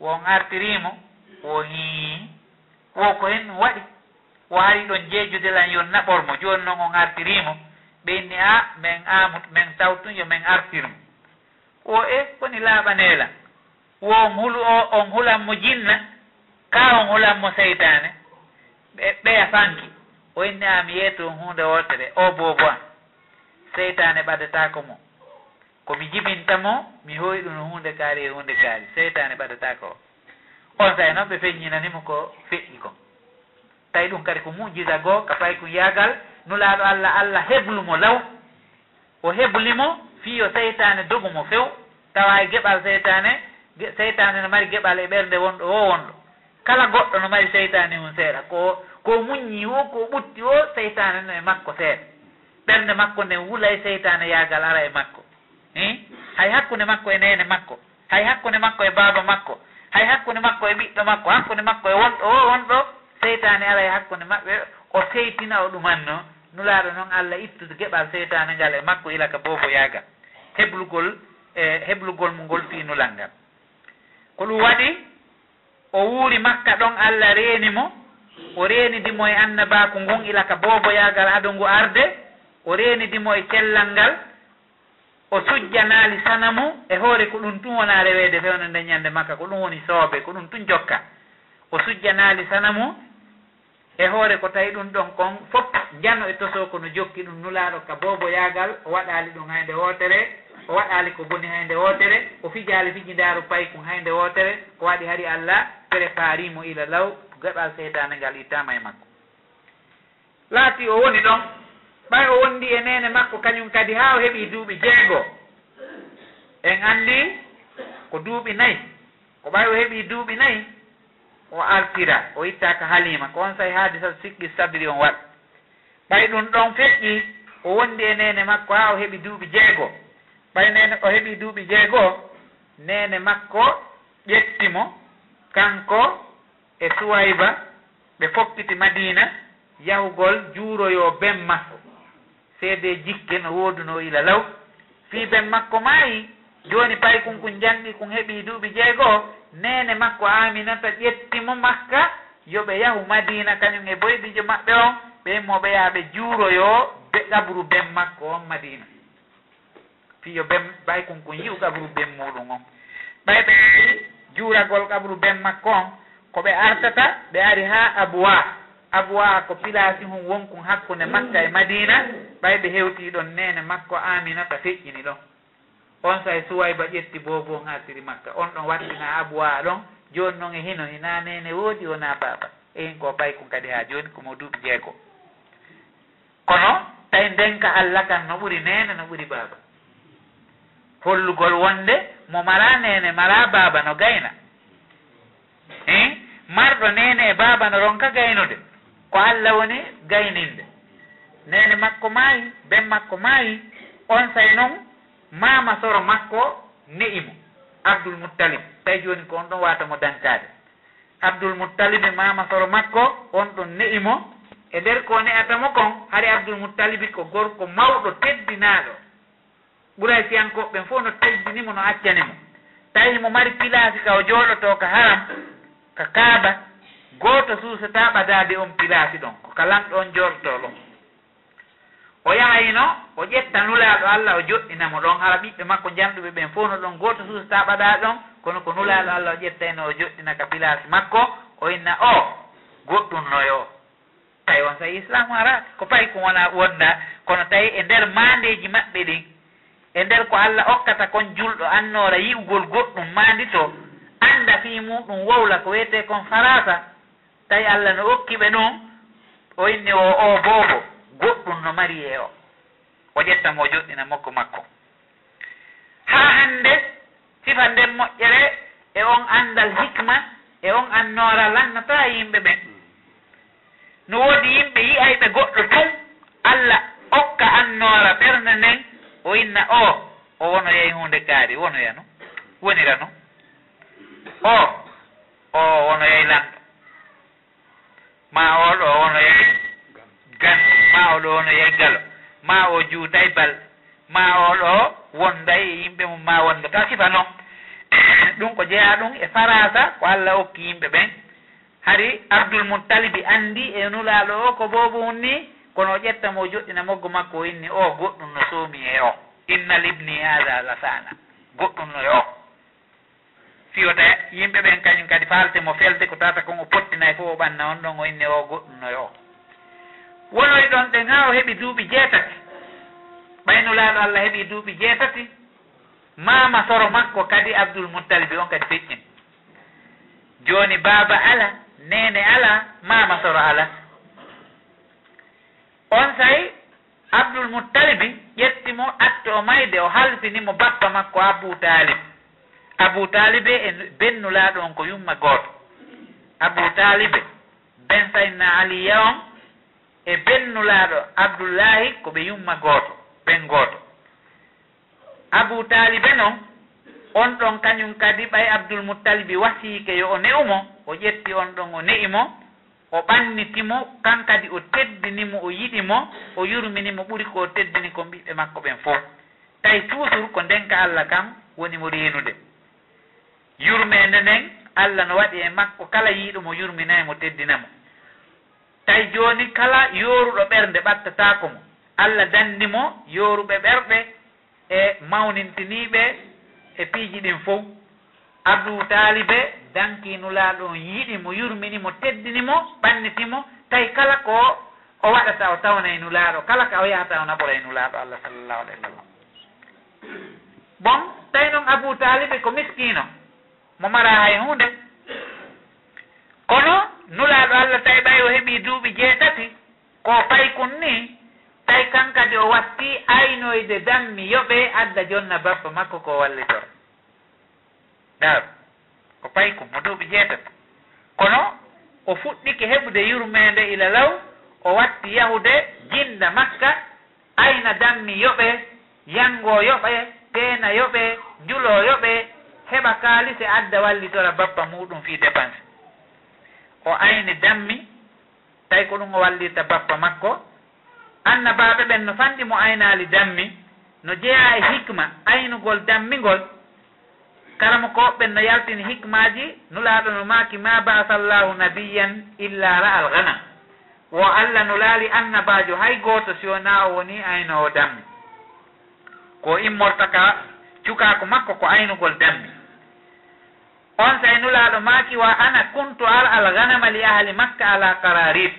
A: won artirimo wo hii wo ko hen ɗum waɗi. O ari ɗon jeejudelan yon naɓormo joni noon on artirimo. Ɓe inni a min amu min tawtun yo min artirmo. O e koni laaɓaneela wo on hulu o on hulanmo jinna ka on hulanmo seytane ɓe ɓeya fanki. o inni am yeetu hunde wotere o boobon seytane ɓadatako mo. Komi jibintamo mi hoyi ɗum hunde kaari e hunde kaari seytane ɓadatako o. On say noon ɓe feññinanimo ko feƴƴi kon tawi ɗum kadi ko mujisa goo ka fay ko yaagal nulaaɗo allah allah heblumo law. O heblimo fiyo seytane dogumo few. Tawa e geɓal seytane seytane no mari geɓal e ɓernde wonɗo o wonɗo. Kala goɗɗo no mari seytane mum seeɗa ko ko muññi o ko ɓutti o seytane no e makko seeɗa. Ɓernde makko nden wula e seytane yaagal ara e makko. I hay hakkunde makko e nene makko. Hay hakkunde makko e baaba makko. Hay hakkunde makko e ɓiɗɗo makko. Hakkunde makko e wonɗo o wonɗo. Seytane ara e hakkunde maɓɓe. O seytina o ɗumanno nulaaɗo noon allah ittude geɓal seytane ngal e makko ila ka bofo yaagal heblugol e heblugol mu ngol fii nulal ngal ko ɗum waɗi o wuuri makka ɗon allah reeni mo o reenidimo e annabaku ngon ila ka booboyaagal ado arde o reenidimo e cellal ngal o sujjanaali sanamu e hoore ko ɗum tun wona reweede fewno nden ñannde makka ko ɗum woni soobe ko ɗum tun jokka. O sujjanaali sanamu e hoore ko tawi ɗum ɗon kon fof jano e toso kono jokki ɗum nulaaɗo ka booboyaagal o waɗaali ɗum haynde wootere o waɗaali ko boni haynde wootere o fijaali fijindaaru paykum haynde wootere o waɗi hari allah préparimo ila law ko gaɗal seytane ngal ittama e makko. Laati o woni ɗon ɓay o wondi e nene makko kañum kadi ha o heeɓi duuɓi jeego. En andi ko duuɓi nayyi ko ɓay o heeɓi duuɓi nayyi o artira o ittaka halima ko on say haadi sa sikki sabri on waɗ. Ɓay ɗum ɗon feƴƴi o wondi e nene makko ha o heeɓi duuɓi jeego. Ɓay nene o heeɓi duuɓi jeegoo nene makko ƴettimo kanko e suwayba ɓe fokkiti madina yahugol juuroyo ben makko seede jikke no wooduno ila law. Fii ben makko maayi jooni pay kon kon janɗi kun heɓi duuɓi jeegoo nene makko aminata ƴettimo makka yo ɓe yahu madina kañum e boyɗijo maɓɓe on ɓe moɓe yaha ɓe juuroyo be ɗabru ben makko on madina. Fiyo ben ɓay kon kon yi'u ɗabru ben muɗum on. Ɓay ɓe juuragol ɗabru ben makko on ko ɓe artata ɓe ari ha abwa. Abwa ko pilasi hum wonkun hakkunde makka e madina ɓay ɓe hewti ɗon nene makko aminata feƴƴini ɗon. On say suwayba ƴetti bobo haasiri makka. On ɗon wattina abwa ɗon joni noon e hino e hina nene woodi wona baba eyin ko ɓay kon kadi ha joni komo duuɓi jeego kono tawi ndenka allah kan no ɓuri nene no ɓuri baba hollugol wonde mo mara nene mara baba no gayna. I marɗo nene e baaba no ronka gaynude. Ko allah woni gayninde. Nene makko maayi ben makko maayi on say noon mama soro makko ne'imo abdoul muttalib tawi joni ko on ɗon watamo dankade abdoul muttalibi e mama soro makko on ɗon ne'imo e nder ko ne'atamo kon haade abdoul muttalibi ko gorko mawɗo teddinaɗo ɓuuray siyankoɓɓen fof no teddinimo no accanimo tawi mo mari pilasi ka o jooɗoto ka haram ka kaaba gooto suusata ɓadaade on pilaasi ɗon ko kalan ɗon jortoo ɗon. O yahayno o ƴetta nulaaɗo allah o joɗɗinamo ɗon hara ɓiɓɓe makko janɗuɓe ɓen fof no ɗon gooto suusata ɓaɗaa ɗon kono ko nulaaɗo allah o ƴettayno o joɗɗina ka pilaasi makko o inna o goɗɗunnoyo tawi on sayi islamu ara ko fayi ko wona wonda kono tawi e nder maandeji maɓɓe ɗin e nder ko allah okkata kon julɗo annoora yi'ugol goɗɗum maandi to annda fii muɗum wowla ko wiyete kon farasa tawi allah no okkiɓe noon o inni o o boobo goɗɗum no mari e o. O ƴettamo o joɗɗina mokko makko. Haa hannde sifa nden moƴƴere e on anndal hikma e on annoral lannata yimɓe ɓen no woodi yimɓe yiyayɓe goɗɗo tun allah okka annoora ɓernde nden o inna o o wonoyay hunde gaari wonoyano wonirano o o wono yeey lanɗo ma oɗo wono yeey gan ma oɗo wono yeey galo ma o juuda bal. Ma oɗo wonday e yimɓe mum ma wonde ta sifa noon ɗum ko jeeya ɗum e farasa ko allah okki yimɓe ɓen. Hari abdoul moutalibi andi e nulaɗo o ko bobum ni kono o ƴettamo joɗɗina moggo makko o inni o goɗɗum no soomi e o. Inna libni hada lasana goɗɗum no e o. fiyota yimɓe ɓen kañum kadi faalte mo felde ko tata kon o pottinayi fof o ɓanna on ɗon o inne o goɗɗunoyo o wonoy ɗon ɗen ha o heeɓi duuɓi jeetati. Ɓaynulaaɗo allah heeɓi duuɓi jeetati. Mama soro makko kadi abdoul moutalibi on kadi feƴƴin joni baaba ala nene ala mama soro ala. On say abdoul muttalibi ƴettimo atte o mayde o halfinimo bappa makko abou talib abou talibe e bennulaɗo on ko yumma gooto. Abou talibe ben sayidna aliya on e bennulaɗo abdoullahi ko ɓe yumma gooto ɓen gooto. Abou talibe noon on ɗon kañum kadi ɓay abdoulmoutalibi wasiike yo o ne'umo o ƴetti on ɗon o ne'imo o ɓannitimo kan kadi o teddinimo o yiɗimo o yurminimo ɓuri ko o teddini kon ɓiɓɓe makko ɓen fof. Tawi toujours ko ndenka allah kam woni mo reenude. yurmede nden allah no waɗi e makko kala yiiɗumo yurminaymo teddinamo. Tawi joni kala yoruɗo ɓernde ɓattatako mo allah dandimo yoruɓe ɓerɗe e mawnintiniɓe e piiji ɗin fof. Abdou talibe dankinulaɗo on yiɗimo yurminimo teddinimo ɓannitimo. Tawi kala ko o waɗata o tawna e nulaɗo kala ka o yahata o naɓora e nulaɗo allah sallllahu alayhi wa sallam bon tawi noon abou talibe ko miskino mo mara hay e hunde. Kono nulaɗo allah tawi ɓay o heeɓi duuɓi jeetati ko paykun ni tawi kankadi o watti aynoyde dammi yoɓe adda jonna bappa makko ko wallitor daaru ko paykun mo duuɓi jeetati kono o fuɗɗike heɓude yurmede ila law o watti yahude jinda makka ayna dammi yoɓe yango yoɓe teena yoɓe julo yoɓe heɓa kaalise adda wallitora bappa muɗum fi dépense o ayni dammi tawi ko ɗum o wallirta bappa makko annabaɓe ɓen no fanɗi mo aynali dammi no jeeya e hikma aynugol dammigol kala mo koɓɓen no yaltini hikmaji nulaɗo no maki ma basallahu nabiyan illa ra al ganam wo allah no laali annabajo hay gooto siwona o woni aynowo dammi. Ko immorta ka cukako makko ko aynugol dammi. on say nulaɗo maaki wa ana kuntu al al ganama li ahli makka ala qararib.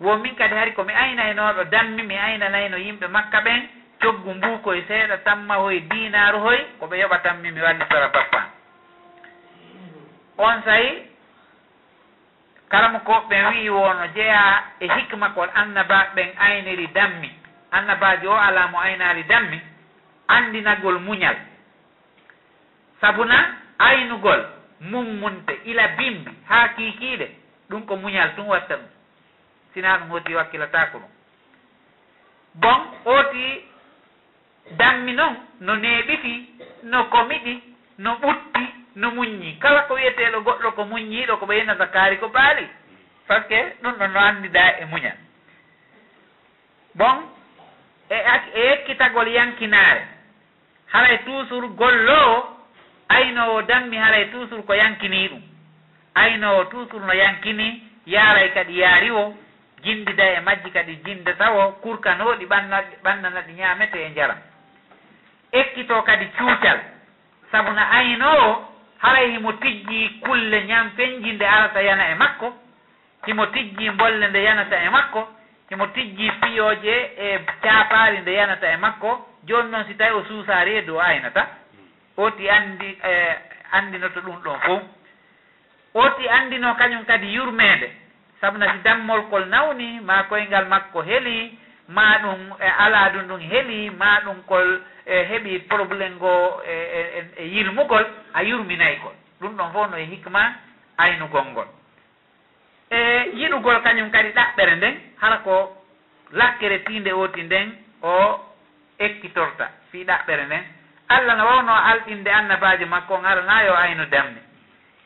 A: Wo min kadi hari komi aynaynoɗo dammi mi aynanayno yimɓe makka ɓen coggu mbuukoye seeɗa tamma hoye dinaru hoy koɓe yoɓatanmi mi wallitora bappan on sayi kala mo koɓɓen wi wono jeeya e hikma kol annaba ɓen ayniri dammi. Annabaji o ala mo aynari dammi andinagol muñal. Sabuna aynugol mummunte ila bimbi ha kiikiiɗe. Ɗum ko muñal tum watta ɗum. Sina ɗum hoti wakkilatako ɗum. Bon ooti dammi noon no neeɓiti no komiɗi no ɓutti no muññi. Kala ko wiyeteɗo goɗɗo ko muññiɗo ko ɓeyna zakari ko baali par ce que ɗum ɗo no anndiɗa e muñal. Bon e e yekkitagol yankinaare. Haray toujours gollowo aynowo dammi haray toujours ko yankini ɗum. Aynowo toujours no yankini yaaray kadi yaariwo jindida e majji kadi jinde tawo kurkanoɗi ɓannanaɗi ñaamete e njaram. Ekkito kadi cuucal. Sabu no aynowo haray himo tijji kulle ñampeñji nde arata yana e makko himo tijji bolle nde yanata e makko himo tijji piyoje e caapaari nde yanata e makko jooni noon si tawi o suusaari e dow aynata. oti andi anndi e, andinoto ɗum ɗon fof. Oti andino kañum kadi yurmede sabuna si dammolkol nawni ma koyngal makko heeli ma ɗum e alaadu ɗum heeli ma ɗum kol e heɓi probléme ngo e, e, e yilmugol a yurminaygol ɗum ɗon fof no e hikma aynugol ngol. E yiɗugol kañum kadi ɗaɓɓere nden hala ko lakkere tinde oti nden o ekkitorta fi ɗaɓɓere nden. allah no wawno alɗinde annabaji makko on alana yo aynu damde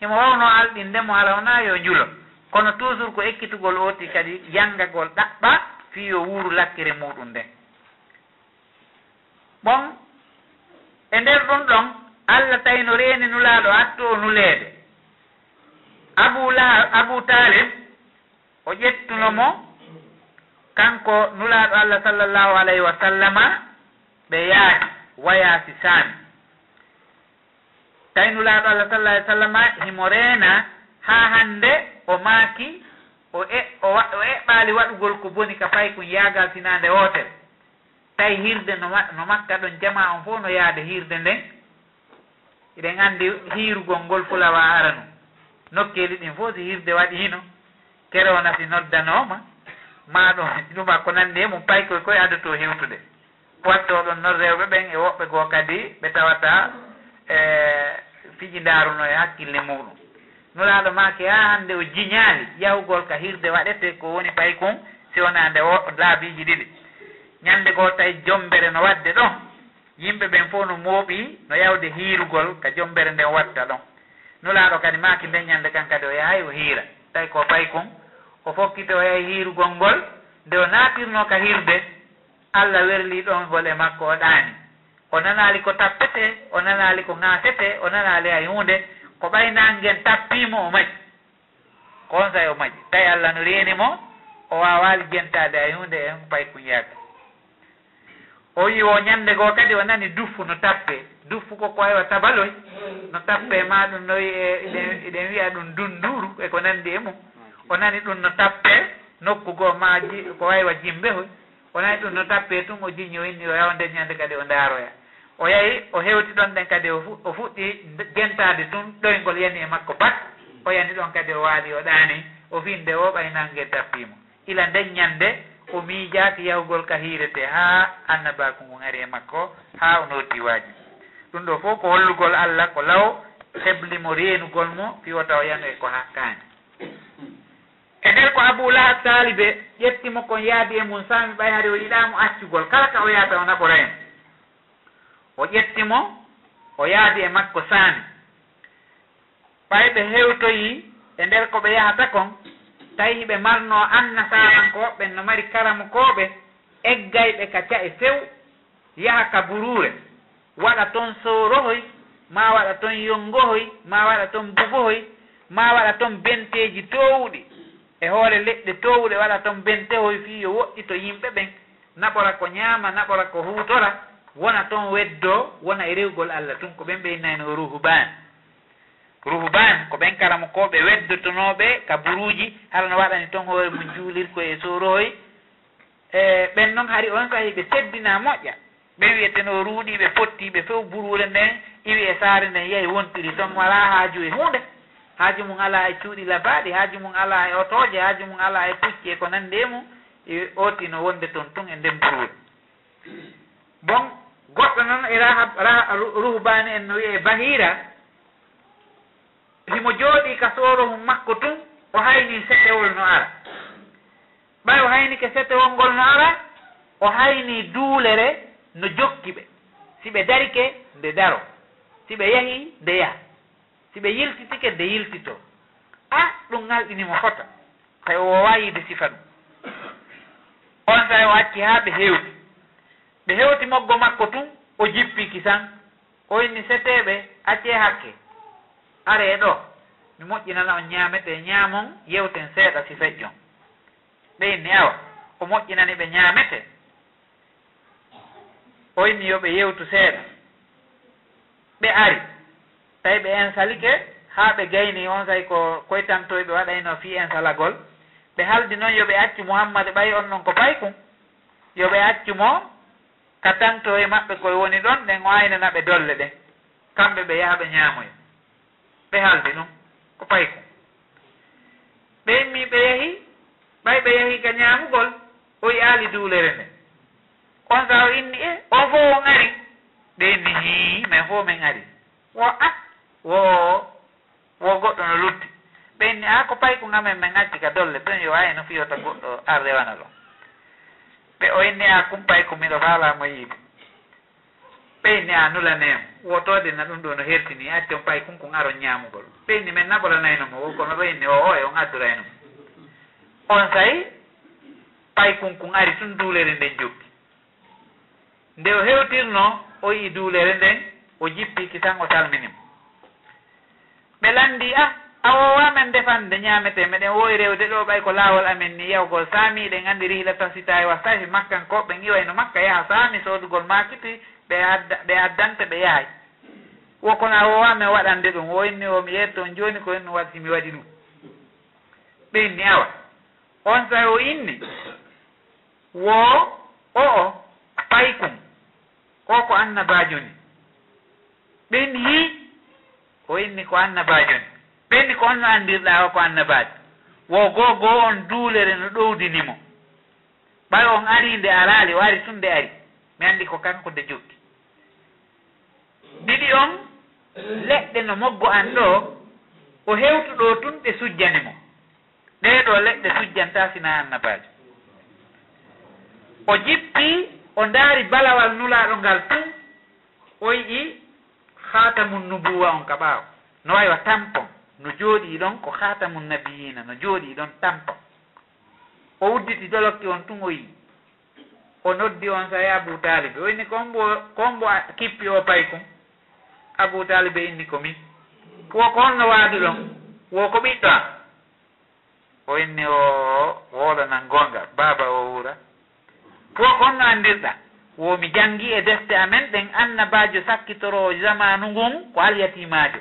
A: himo wawno alɗinde mo wona yo julo. Kono toujours ko ekkitugol oti kadi janngagol ɗaɓɓa fi yo wuuru lakkire muɗum nden bon e nder ɗum ɗon allah tawi no reeni nulaaɗo attu o nuleede. Abou la abou talib o ƴettuno mo kanko nulaaɗo allah sallllahu alayhi wa sallama ɓe yaaki wayaasi saami taynulaaɗo allah sallah alih w sallama himo reena haa hannde o maaki o e o o eɓɓaali waɗugol ko boni ka fay kon yaagal sinaande wootere tawi hirde no no makka ɗon jama on fof no yaade hirde nden. Eɗen anndi hiirugol ngol fulawa aranu nokkeeli ɗin fof si hirde waɗiino kerewona si noddanooma ma ɗum ɗuma ko nanndi e mum paykoye koye adoto hewtude. watto ɗon noon rewɓe ɓen e woɓɓe goo kadi ɓe tawata e fiji ndaaruno e hakkille muɗum. Nuraaɗo maake ha hannde o jiñaali yahugol ka hirde waɗete ko woni pay kon si wona nde o laabiji ɗiɗi. Ñande goo tawi jombere no wadde ɗon yimɓe ɓen fof no mooɓi no yawde hiirugol ka jombere nden watta ɗon. Nulaaɗo kadi maaki nden ñande kan kadi o yahay o hiira. Tawi ko pay kon o fokkite o yahay hiirugol ngol nde o naatirno ka hirde allah werli ɗon vole makko o ɗaani. O nanaali ko tappete o nanaali ko ŋaasete o nanaali hay hunde ko ɓaynangen tappimo o maƴi ko on say o maƴi tawi allah no reeni mo o wawaali jentade hay hunde en pay kuñaaka o wi o ñande goo kadi o nani duffu no tappe. Duffu koko ko waywa tabaloy no tappe ma ɗum no wiye iɗen wiya ɗum dunduru e ko nandi e mum. O nani ɗum no tappe nokku goo ma ko waywa jimbe hoy. wonay ɗum no tappe tun o jiñi o inni yawa nden ñande kadi o ndaaroya. O yahi o hewti ɗon ɗen kadi o fuɗɗi gentade tun ɗoyngol yani e makko bat o yani ɗon kadi o waali o ɗaani o finde o ɓaynal tappimo ila nden ñande o miijaaki yahugol ka hiirete haa annabaku ngu ari e makko haa o notti waaji. Ɗum ɗo fof ko hollugol allah ko law heblimo reenugol mo fiwata o yano e ko hakkaani. e nder ko abou lahab taalibe ƴettimo kon yaadi e mum sami ɓay hari o yiɗamo accugol. Kala ka o yaata o naɓora en. O ƴettimo o yaadi e makko saami. Ɓay ɓe hewtoyi e nder ko ɓe yahata kon tawi ɓe marno annasarankoɓɓen no mari karamu koɓe eggayɓe ka ca'e few yaha ka burure waɗa toon sorohoy ma waɗa toon yongohoy ma waɗa toon bugohoy ma waɗa toon benteji towɗi. e hoore leɗɗe towɗe waɗa toon bentehoy fi yo woɗɗi to yimɓe ɓen. Naɓora ko ñaama naɓora ko huutora wona toon weddo wona e rewgol allah tun ko ɓen ɓeynayno o ruhuban ruhuban ko ɓen karama ko ɓe weddotonoɓe ka buruji hara no waɗani toon hoore mum juulirko e soroy e ɓen noon hari on sahi ɓe teddina moƴƴa. Ɓen wiyeteno ruuɗi ɓe pottiiɓe few buruure nden iwi e saare nden yehi wontiri toon wala haaju e hunde haaju mum ala e cuuɗi labaaɗi haaju mum ala e otooje haaju mum ala e pucci e ko nanndi mum e ootino wonde toon tun e nden turuuɗi. Bon goɗɗo noon e raha ruhbaani en no wiye bahira himo jooɗii ka soorohum makko tun o hayni setewol no ara. Ɓay o haynike setewol ngol no ara o hayni duulere no jokki ɓe. Si ɓe darike nde daro. Si ɓe yahii nde yaha. si ɓe yiltitike de yiltito. A ɗum ngalɗinimo fota tawi o wawide sifa ɗum. On sa o acci ha ɓe hewti. Ɓe hewti moggo makko tun o jippiki tan o inni seteɓe acce hakke. Are e ɗo mi moƴƴinana on ñaamete ñaamon yewten seeɗa si feƴƴon ɓe inni awa o moƴƴinani ɓe ñaamete. O inni yo ɓe yewtu seeɗa. Ɓe ari. tawi ɓe insalike ha ɓe gayni on say ko koytantoy ɓe waɗayno fi insalagol ɓe haldi noon yoɓe accu mouhammad ɓay on noon ko paykum yoɓe accu mo katanto e maɓɓe koye woni ɗon ɗen waynana ɓe dolle ɗen kamɓe ɓe yaha ɓe ñaamoyo ɓe haldi ɗum ko paykum ɓe immi ɓe yehi ɓay ɓe yehi ka ñaamugol o yaali duulere nde. On saa o inni e o fo on ari ɓe inni hi min fo min ari wo a wo wo goɗɗo no lutti. Ɓenni haa ko pay ko ngamen men acci ka dolle ton yo wayno fiyota goɗɗo ar rewana ɗo. Ɓe o inni a kumpay ko miɗo faalamo yiide. Ɓeyni a nulanemo wotode na ɗum ɗo no hertini acci on pay kunkon aron ñamugol ɓeyni men naɓolanaynomo wokono ɓeyni o o e on adduraynomo on sayi pay kunkon ari tun duulere nden jokki. Nde o hewtirno o yi duulere nden o jippiki tan o salminimo. ɓe landi ah, a awo wamen defande ñamete meɗen wowi rewde ɗo ɓay ko laawol amen ni yawgol saami ɗen anndi rihlatan sitawi wasafi makkanko ɓen iwayno makka yaha saami sodugol makiti ɓe adda ɓe addanta ɓe yahay wokono awo wamen waɗande ɗum woyni omi yetton joni ko hennu waɗi simi waɗi ɗum. Ɓenni awa. On sa o inni wo o o paykum o ko annabajo ni. Ɓen hii o inni ko annabajo en ɓenni ko onno andirɗa o ko annabajo wo goo goo on duulere no ɗowdinimo. Ɓay on ari nde araali o ari tun nde ari. Mi andi ko kanko nde joggi ɗiɗi on leɗɗe no moggo an ɗo o hewtuɗo tun ɗe sujjani mo ɗeɗo leɗɗe sujjanta sina annabajo o jippi o ndaari balawal nulaaɗo ngal tun o yi'i hatamun nubuwa on ka ɓaawo no wawi wa tampon. No jooɗi ɗon ko hatamun nabiyina. No jooɗi ɗon tampon. O udditi dolokki on tun o yii. O noddi on saya abou talibe. O inni kombo kombo kippi o pay kum abou talibe inni ko min. Wo ko honno waadu ɗon wo ko ɓiɗɗo a o inni o woolanan gonga. Baaba o wuura. Wo ko honno anndirɗa. womi janngi e defte amen ɗen annabajo sakkitoro zamanu ngun ko alyatimajo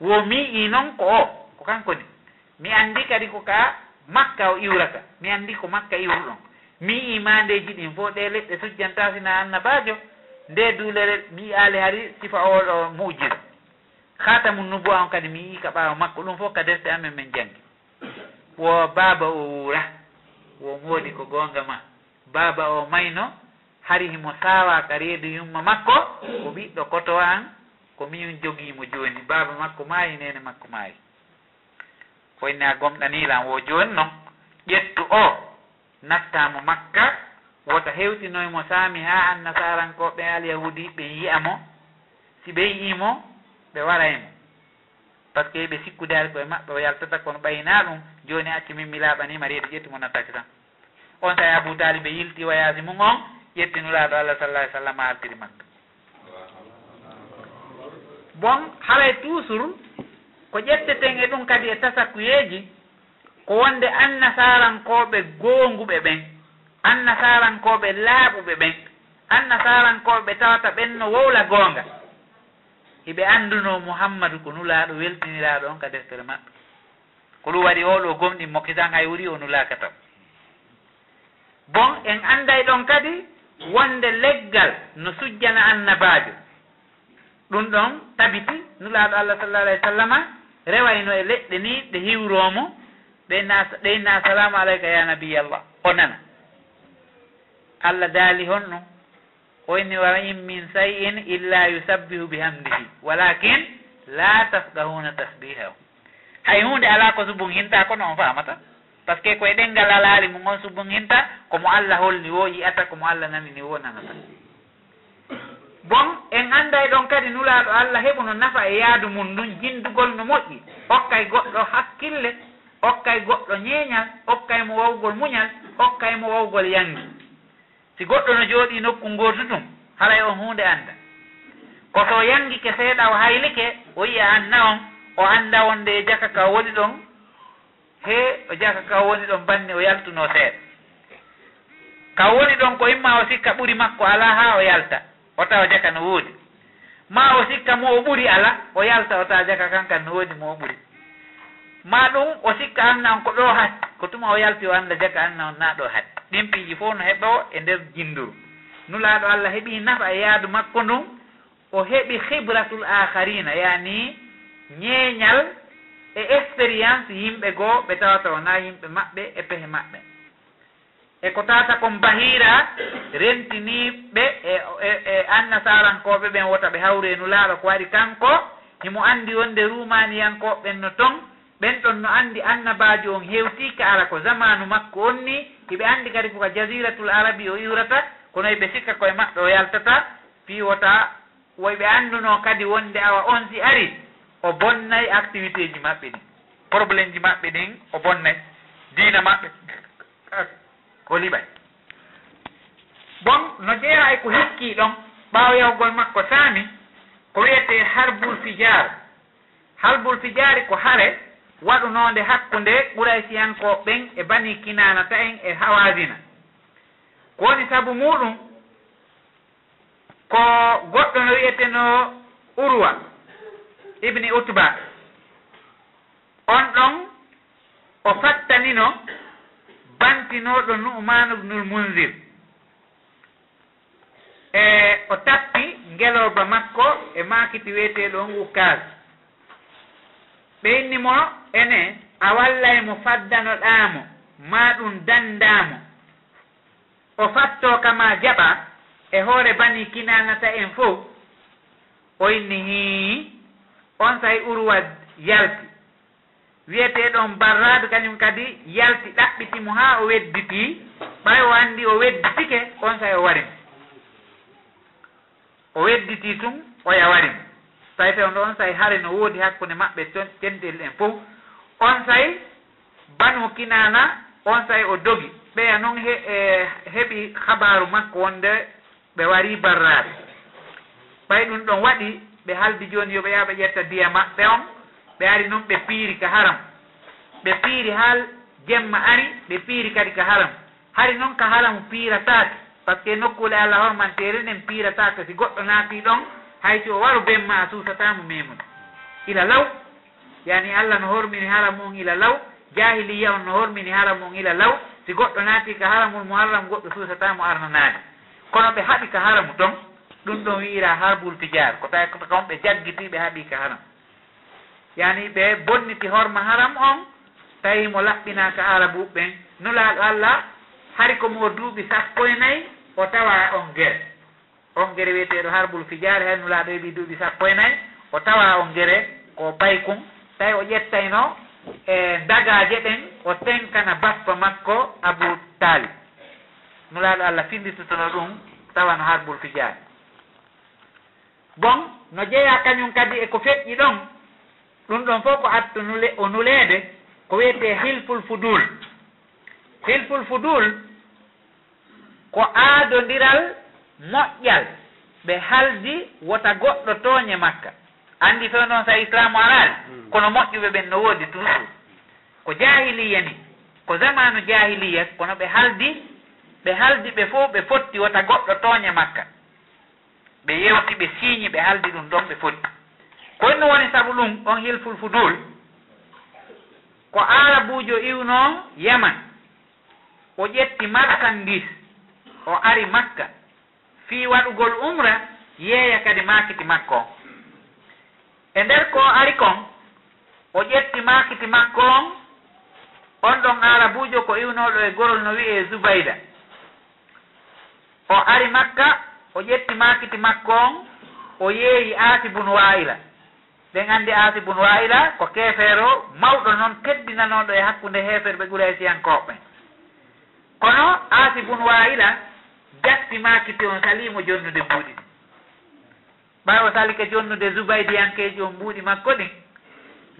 A: womi i noon ko o ko kanko ni. Mi anndi kadi ko ka makka o iwrata. Mi anndi ko makka iwruɗon mi imandeji ɗin fo ɗe leɗɗe sujjanta sina annabajo nde duulere mi aali hari sifa oɗo mujir hatamu nubo on kadi mi yii ka ɓaawa makko ɗum fof ka defte amen min janngi. Wo baaba o wuura. Wo moodi ko goonga ma baaba o mayno hari himo sawa ka reedu yumma makko ko ɓiɗɗo koto an ko min jogiimo jooni. Baaba makko maayi nene makko maayi. Foyne a gomɗanilan wo jooni noon ƴettu o nattamo makka wota hewtinoymo saami ha annasarankoɓe alyahudi ɓe yiyamo si ɓe yiimo ɓe waraymo. Par ce que ɓe sikkudaari koye maɓɓe o yaltata kono ɓayna ɗum joni acci min mi laaɓanima reedu ƴettimo nattake tan. On tawi abou tali ɓe yilti wayasi mum on ƴettinuraɗo allah sallah ai sallam artiri makka bon haray e toujours ko ƴetteten e ɗum kadi e tasakuyeji ko wonde annasarankoɓe goonguɓe ɓen annasarankoɓe laaɓuɓe ɓen annasarankoɓe tawata ɓen no wowla goonga. Hiɓe annduno mouhammadou ko nulaaɗo weltiniraaɗo on ka deftere maɓɓe. Ko ɗum waɗi oɗo gomɗin mokkitan hay wuri o nulaaka taw. Bon en annday ɗon kadi wonde leggal no sujjana annabaajo ɗum ɗon tabiti nulaaɗo allah sallah alah w sallama rewayno e leɗɗe ni ɗe hiwromo ɗeyna assalamu aleyka ya nabiyallah o nana. Allah daali hon ɗum oyni wa in min sayin illa yusabbihu bihamdihi walakin la tafkahuna tasbihahu hay hunde ala ko subun hinta kono on famata par ce que koye ɗengal alaali mo on subon hinta komo allah holni wo yiyata komo allah nani ni wo nanata bon en annday ɗon kadi nulaaɗo allah heɓuno nafa e yaadu mum ndun jindugol no moƴƴi. Hokkay goɗɗo hakkille hokkay goɗɗo ñeeñal hokkay mo wawgol muñal hokkay mo wawgol yangi. Si goɗɗo no jooɗi nokku ngootu ɗum halay on huunde annda. Ko so yangike seeɗa o haylike o yiya anna on o annda wonde e jaka ka woni ɗon he o jaka ka woni ɗon banni o yaltuno seeɗa. Ka woni ɗon ko imma o sikka ɓuri makko ala ha o yalta o tawa jaka no woodi. Ma o sikka mo o ɓuri ala o yalta o tawa jaka kankan no woodi mo o ɓuri. Ma ɗum o sikka anna on ko ɗo hat ko tuma o yalti o annda jaka anna on na ɗo hatti ɗin piiji fof no heɓo e nder jinduru nulaaɗo allah heɓi nafa e yaadu makko ndun o heɓi hibratul akharina yani ñeeñal e expérience yimɓe goo ɓe tawata wona yimɓe maɓɓe e pehe maɓɓe. E ko tata kon bahira rentiniɓe e, e e annasarankoɓe ɓen wota ɓe hawrenu laaɓa ko waɗi kanko himo andi wonde rumaniyankoɓen no ton ɓen ɗon no andi annabajo on hewtika ala ko zamanu makko on ni hiɓe andi kadi koko jasiratul arabi o iwrata kono ɓe sikka koye maɓɓe o yaltata. Fiwota woyɓe annduno kadi wonde awa on si ari o bonnayi activité ji maɓɓe ɗin probléme ji maɓɓe ɗin o bonnayi diina maɓɓe. Ko liɓay. Bon no jeeya e ko hikki ɗon ɓaawa yahugol makko saami ko wiyete harbul fijar harbul fijari ko hare waɗunonde hakkunde ɓuraysiyankoɓen e bani kinanata en e hawasina ko woni sabu muɗum ko goɗɗo no wiyeteno urwa. ibni utba. On ɗon o fattanino bantinoɗo numanu bnul mundir e o tappi ngeloba makko e makiti wiyeteɗo ngu kaas ɓeynnimo ene a wallay mo faddanoɗaamo ma ɗum dandamo o fattoo kama jaɓa e hoore bani kinanata en fof o inni hii on sahay urwa yalti. Wiyeteɗon barradu kañum kadi yalti ɗaɓɓitimo ha o wedditi ɓay o andi o wedditike on sahay o warimo o wedditi tum oya warimo tawi fewn ɗo on sahay haare no woodi hakkunde maɓɓe tentel en fof on sahay banu kinana on sahay o dogi. Ɓeya noon he e heɓi habaru makko wonde ɓe wari barraɓe ɓay ɗum ɗon waɗi ɓe haldi joni yoɓe yaha ɓe ƴetta diya maɓɓe on ɓe ari noon ɓe piiri ka haram. Ɓe piiri haal jemma ari ɓe piiri kadi ka haram. Hari noon ka haram piiratake par ce que nokkule allah hormantere nden piirataka si goɗɗo naati ɗon hay so o waru bemma a suusatamo memum ila law yani allah no hormini haram on ila law jahiliya on no hormini haram on ila law si goɗɗo naati ka haramul muharram goɗɗo suusatamo arnanaade kono ɓe haɓi ka haramu ton ɗum ɗon wiira harbul tijar ko tawi kon ɓe jaggitiɓe haaɓi ka haram yani ɓe bonniti horma haram on tawi mo laɓɓinaka arabu ɓen nulaɗo allah hari komo duuɓi sappo e nayyi o tawa on guere on guere wiyeteɗo harbul fijare hay nulaɗo heeɓi duuɓi sappo e nayyi o tawa on guere ko baykum tawi o ƴettayno e dagaje ɗen o tenkana bappa makko abou talib nulaɗo allah finditotono ɗum tawano harbul fijare bon no jeeya kañum kadi eko feƴƴi ɗon ɗum ɗon fof ko attu nule o nuleede ko wiyete hilful fudul. Hilful fudul ko aadondiral moƴƴal ɓe haldi wota goɗɗo tooñe makka. Anndi to noon sa islamu alaali mm. kono moƴƴuɓe ɓen no woodi toujours ko jahiliya ni ko zamanu jahiliya kono ɓe haldi ɓe haldi ɓe fof ɓe fotti wota goɗɗo tooñe makka. ɓe yewti ɓe siiñi ɓe haldi ɗum ɗon ɓe foti. Koyno woni sabu ɗum on hilful fudul ko arabujo iwno yaman o ƴetti marchandise o ari makka fii waɗugol umra yeeya kadi makiti makko on. E nder ko ari kon o ƴetti makiti makko on on ɗon arabujo ko iwnoɗo e gorol no wiye zubayda. O ari makka o ƴetti makiti makko on o yeeyi aasi bunu waila ɓen anndi aasi bunu waila ko keefeero mawɗo noon keddinanooɗo e hakkunde heefere ɓe ɓura e siyankooɓe. Kono aasi bunu waila gatti makiti on saliimo jonnude mbuuɗi. Ɗi ɓaawo salike jonnude zubaydiyankeeji on mbuuɗi makko ɗin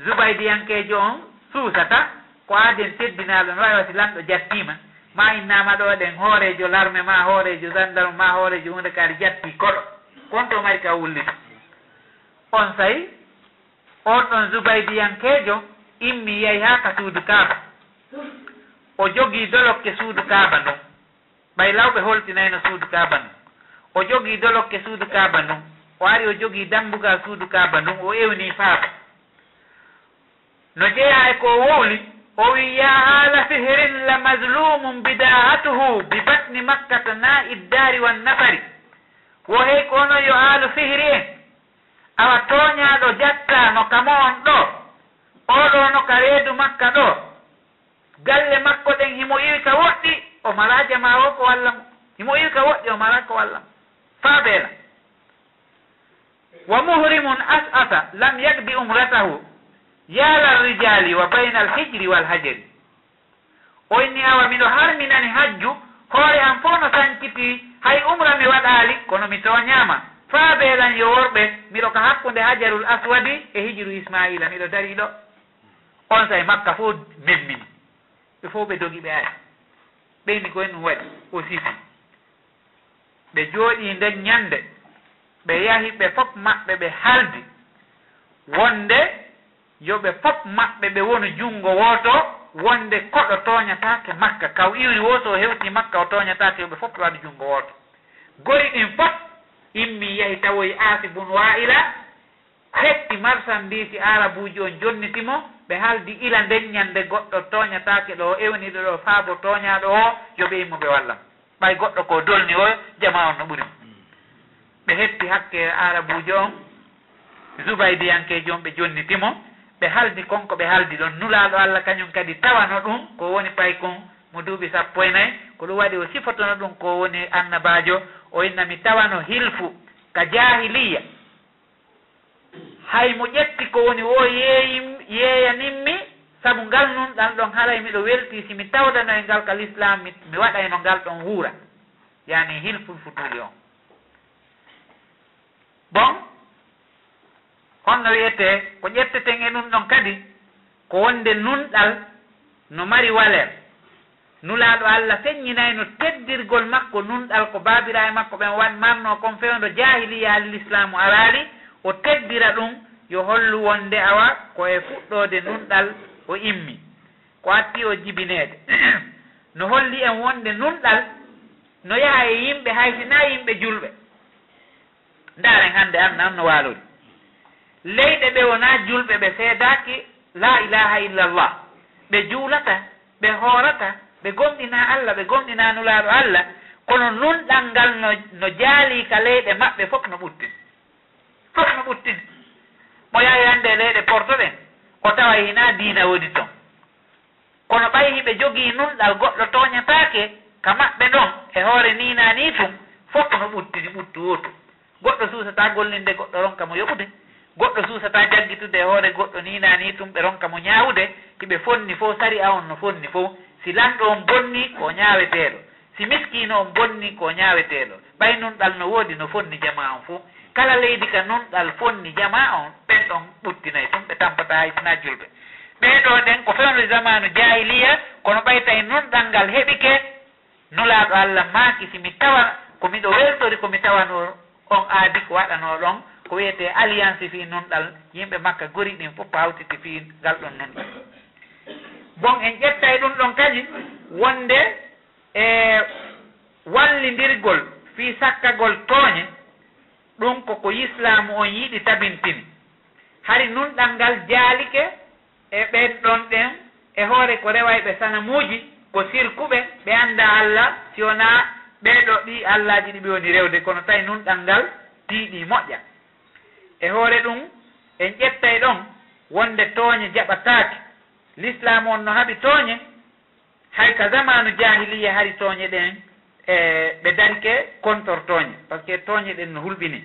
A: zubaydiyankeeji on suusata ko aaden teddinaaɗo no waawi wasi lanɗo jattiima. ma innama ɗo ɗen hoorejo larme ma hoorejo gendarme ma hoorejo hunde kaari jatti koɗo. Kon ɗo mari ka wullita on sayi on ɗon zubaydiyankejo immi yehi ha ka suudu kaaba. O jogii dolokke suudu kaaba ndun ɓay lawɓe holtinayno suudu kaaba ndun o jogii dolokke suudu kaaba ndun o ari o jogii dambugal suudu kaaba ndun o ewni faaba. No jeeya e ko wowli o wi ya haala fihiri la mazlumum bidaatuhu bi batni makkata na iddari wan nafari wo hey kono yo haalu fihri en awa toñaɗo jatta no kamo on ɗo oɗo no ka reedu makka ɗo galle makko ɗen himo iwi ka woɗɗi o mala jama o ko walla mo himo iwi ka woɗɗi o mala ko walla mo faa beela wa muhrimun as'asa lam yagbi umratahu yaala rijali wa bayna alhijri walhajari o inni awa miɗo harminani hajju hoore am fof no sankiti hay umra mi waɗaali kono mi tooñaama. Faa ɓeelan yo worɓe miɗo ko hakkunde hajarul aswadi e hijiru ismaila miɗo darii ɗo. On say makka fof memmini. Ɓe fof ɓe dogi ɓe ari. Ɓeyni koye ɗum waɗi o sifi ɓe jooɗi nden ñannde ɓe yahi ɓe fof maɓɓe ɓe haldi. Wonde yo ɓe fof maɓɓe ɓe woni junngo wooto wonde koɗo toñatake makka. Kaw iwri wo so hewti makka o toñatake yoɓe fof ɓe waɗi junngo wooto. Gori ɗin fof immi yahi tawoy aasi bun waila hetti marchandise arabuji on jonnitimo ɓe haaldi ila nden ñande goɗɗo toñatake ɗo ewniɗo ɗo faabo toñaɗo o yoɓe immo ɓe wallam ɓay goɗɗo ko dolni o jama on no ɓuri. Ɓe hetti hakke arabuji on zubaydiyankeji on ɓe jonnitimo ɓe haldi konko ɓe haldi ɗon. Nulaaɗo allah kañum kadi tawano ɗum ko woni pay kon mo duuɓi sappo e nayyi ko ɗum waɗi o sifotono ɗum ko woni annabajo o inna mi tawano hilfu ka jahiliya hay mo ƴetti ko woni o yeeyi yeeyaninmi saabu ngal nun ɗan ɗon haray miɗo welti si mi tawdano e ngal kal islam mi mi waɗayno ngal ɗon wuura. Yani hilful futuuli on. Bon kono wiyete ko ƴetteten e ɗum ɗon kadi ko wonde nunɗal no mari waler nulaaɗo allah feññinayno teddirgol makko nunɗal ko baabira e makko ɓen wan marno kon fewndo jahiliya l'islamu araari o teddira ɗum yo hollu wonde awa ko e fuɗɗode nunɗal o immi. Ko atti o jibineede. No holli en wonde nunɗal no yaha e yimɓe haysina yimɓe julɓe. Ndaren hannde am nan no waalori leyɗe ɓe wona julɓe ɓe seedaki la ilaha illallah. Ɓe juulata ɓe hoorata ɓe gomɗina allah ɓe gomɗina nulaaɗo allah. Kono nunɗal ngal no no jaali ka leyɗe maɓɓe fof no ɓuttin. Fof no ɓuttin. Mo yahi hannde leyɗe porto ɗen o tawa hina diina woni toon kono ɓayi hiɓe jogii nunɗal goɗɗo toñataake ka maɓɓe ɗon e hoore nina ni tum fof no ɓuttini ɓuttu wootu. Goɗɗo suusata gollinde goɗɗo ronka mo yoɓude. goɗɗo suusata jaggitude e hoore goɗɗo ni nani tum ɓe ronka mo ñaawde hiɓe fonni fof sari a on no fonni fof. Si lanɗo on bonni ko ñaaweteeɗo si miskino on bonni ko ñaaweteeɗo ɓay nunɗal no woodi no fonni jama on fo kala leydi ka nunɗal fonni jama on ɓen ɗon ɓuttinayi tum ɓe tampata hay sina julɓe ɓeeɗo ɗen ko fewnu zamanu jahiliya kono ɓayta e nunɗal ngal heɓike nulaaɗo allah maaki si mi tawa ko miɗo weltori ko mi tawano on aadi ko waɗano ɗon. ko wiyete alliance fi nunɗal yimɓe makka gori ɗin fof pawtiti fi ngal ɗon nunɗal bon en ƴettay ɗum ɗon kadi wonde e wallidirgol fi sakkagol tooñe ɗum koko islamu on yiɗi tabintini. Hari nunɗal ngal jaalike e ɓen ɗon ɗen e hoore ko rewayɓe sanamuuji ko sirkuɓe ɓe annda allah si wona ɓeeɗo ɗi allahji ɗi ɓe woni rewde. Kono tawi nunɗal ngal tiiɗi moƴƴa. e hoore ɗum en ƴettay ɗon wonde tooñe jaɓataake. L'islam on no haɓi tooñe hay ka zamanu jahiliya hari tooñe ɗen e ɓe darike contortooñe par ce que tooñe ɗen no hulɓini.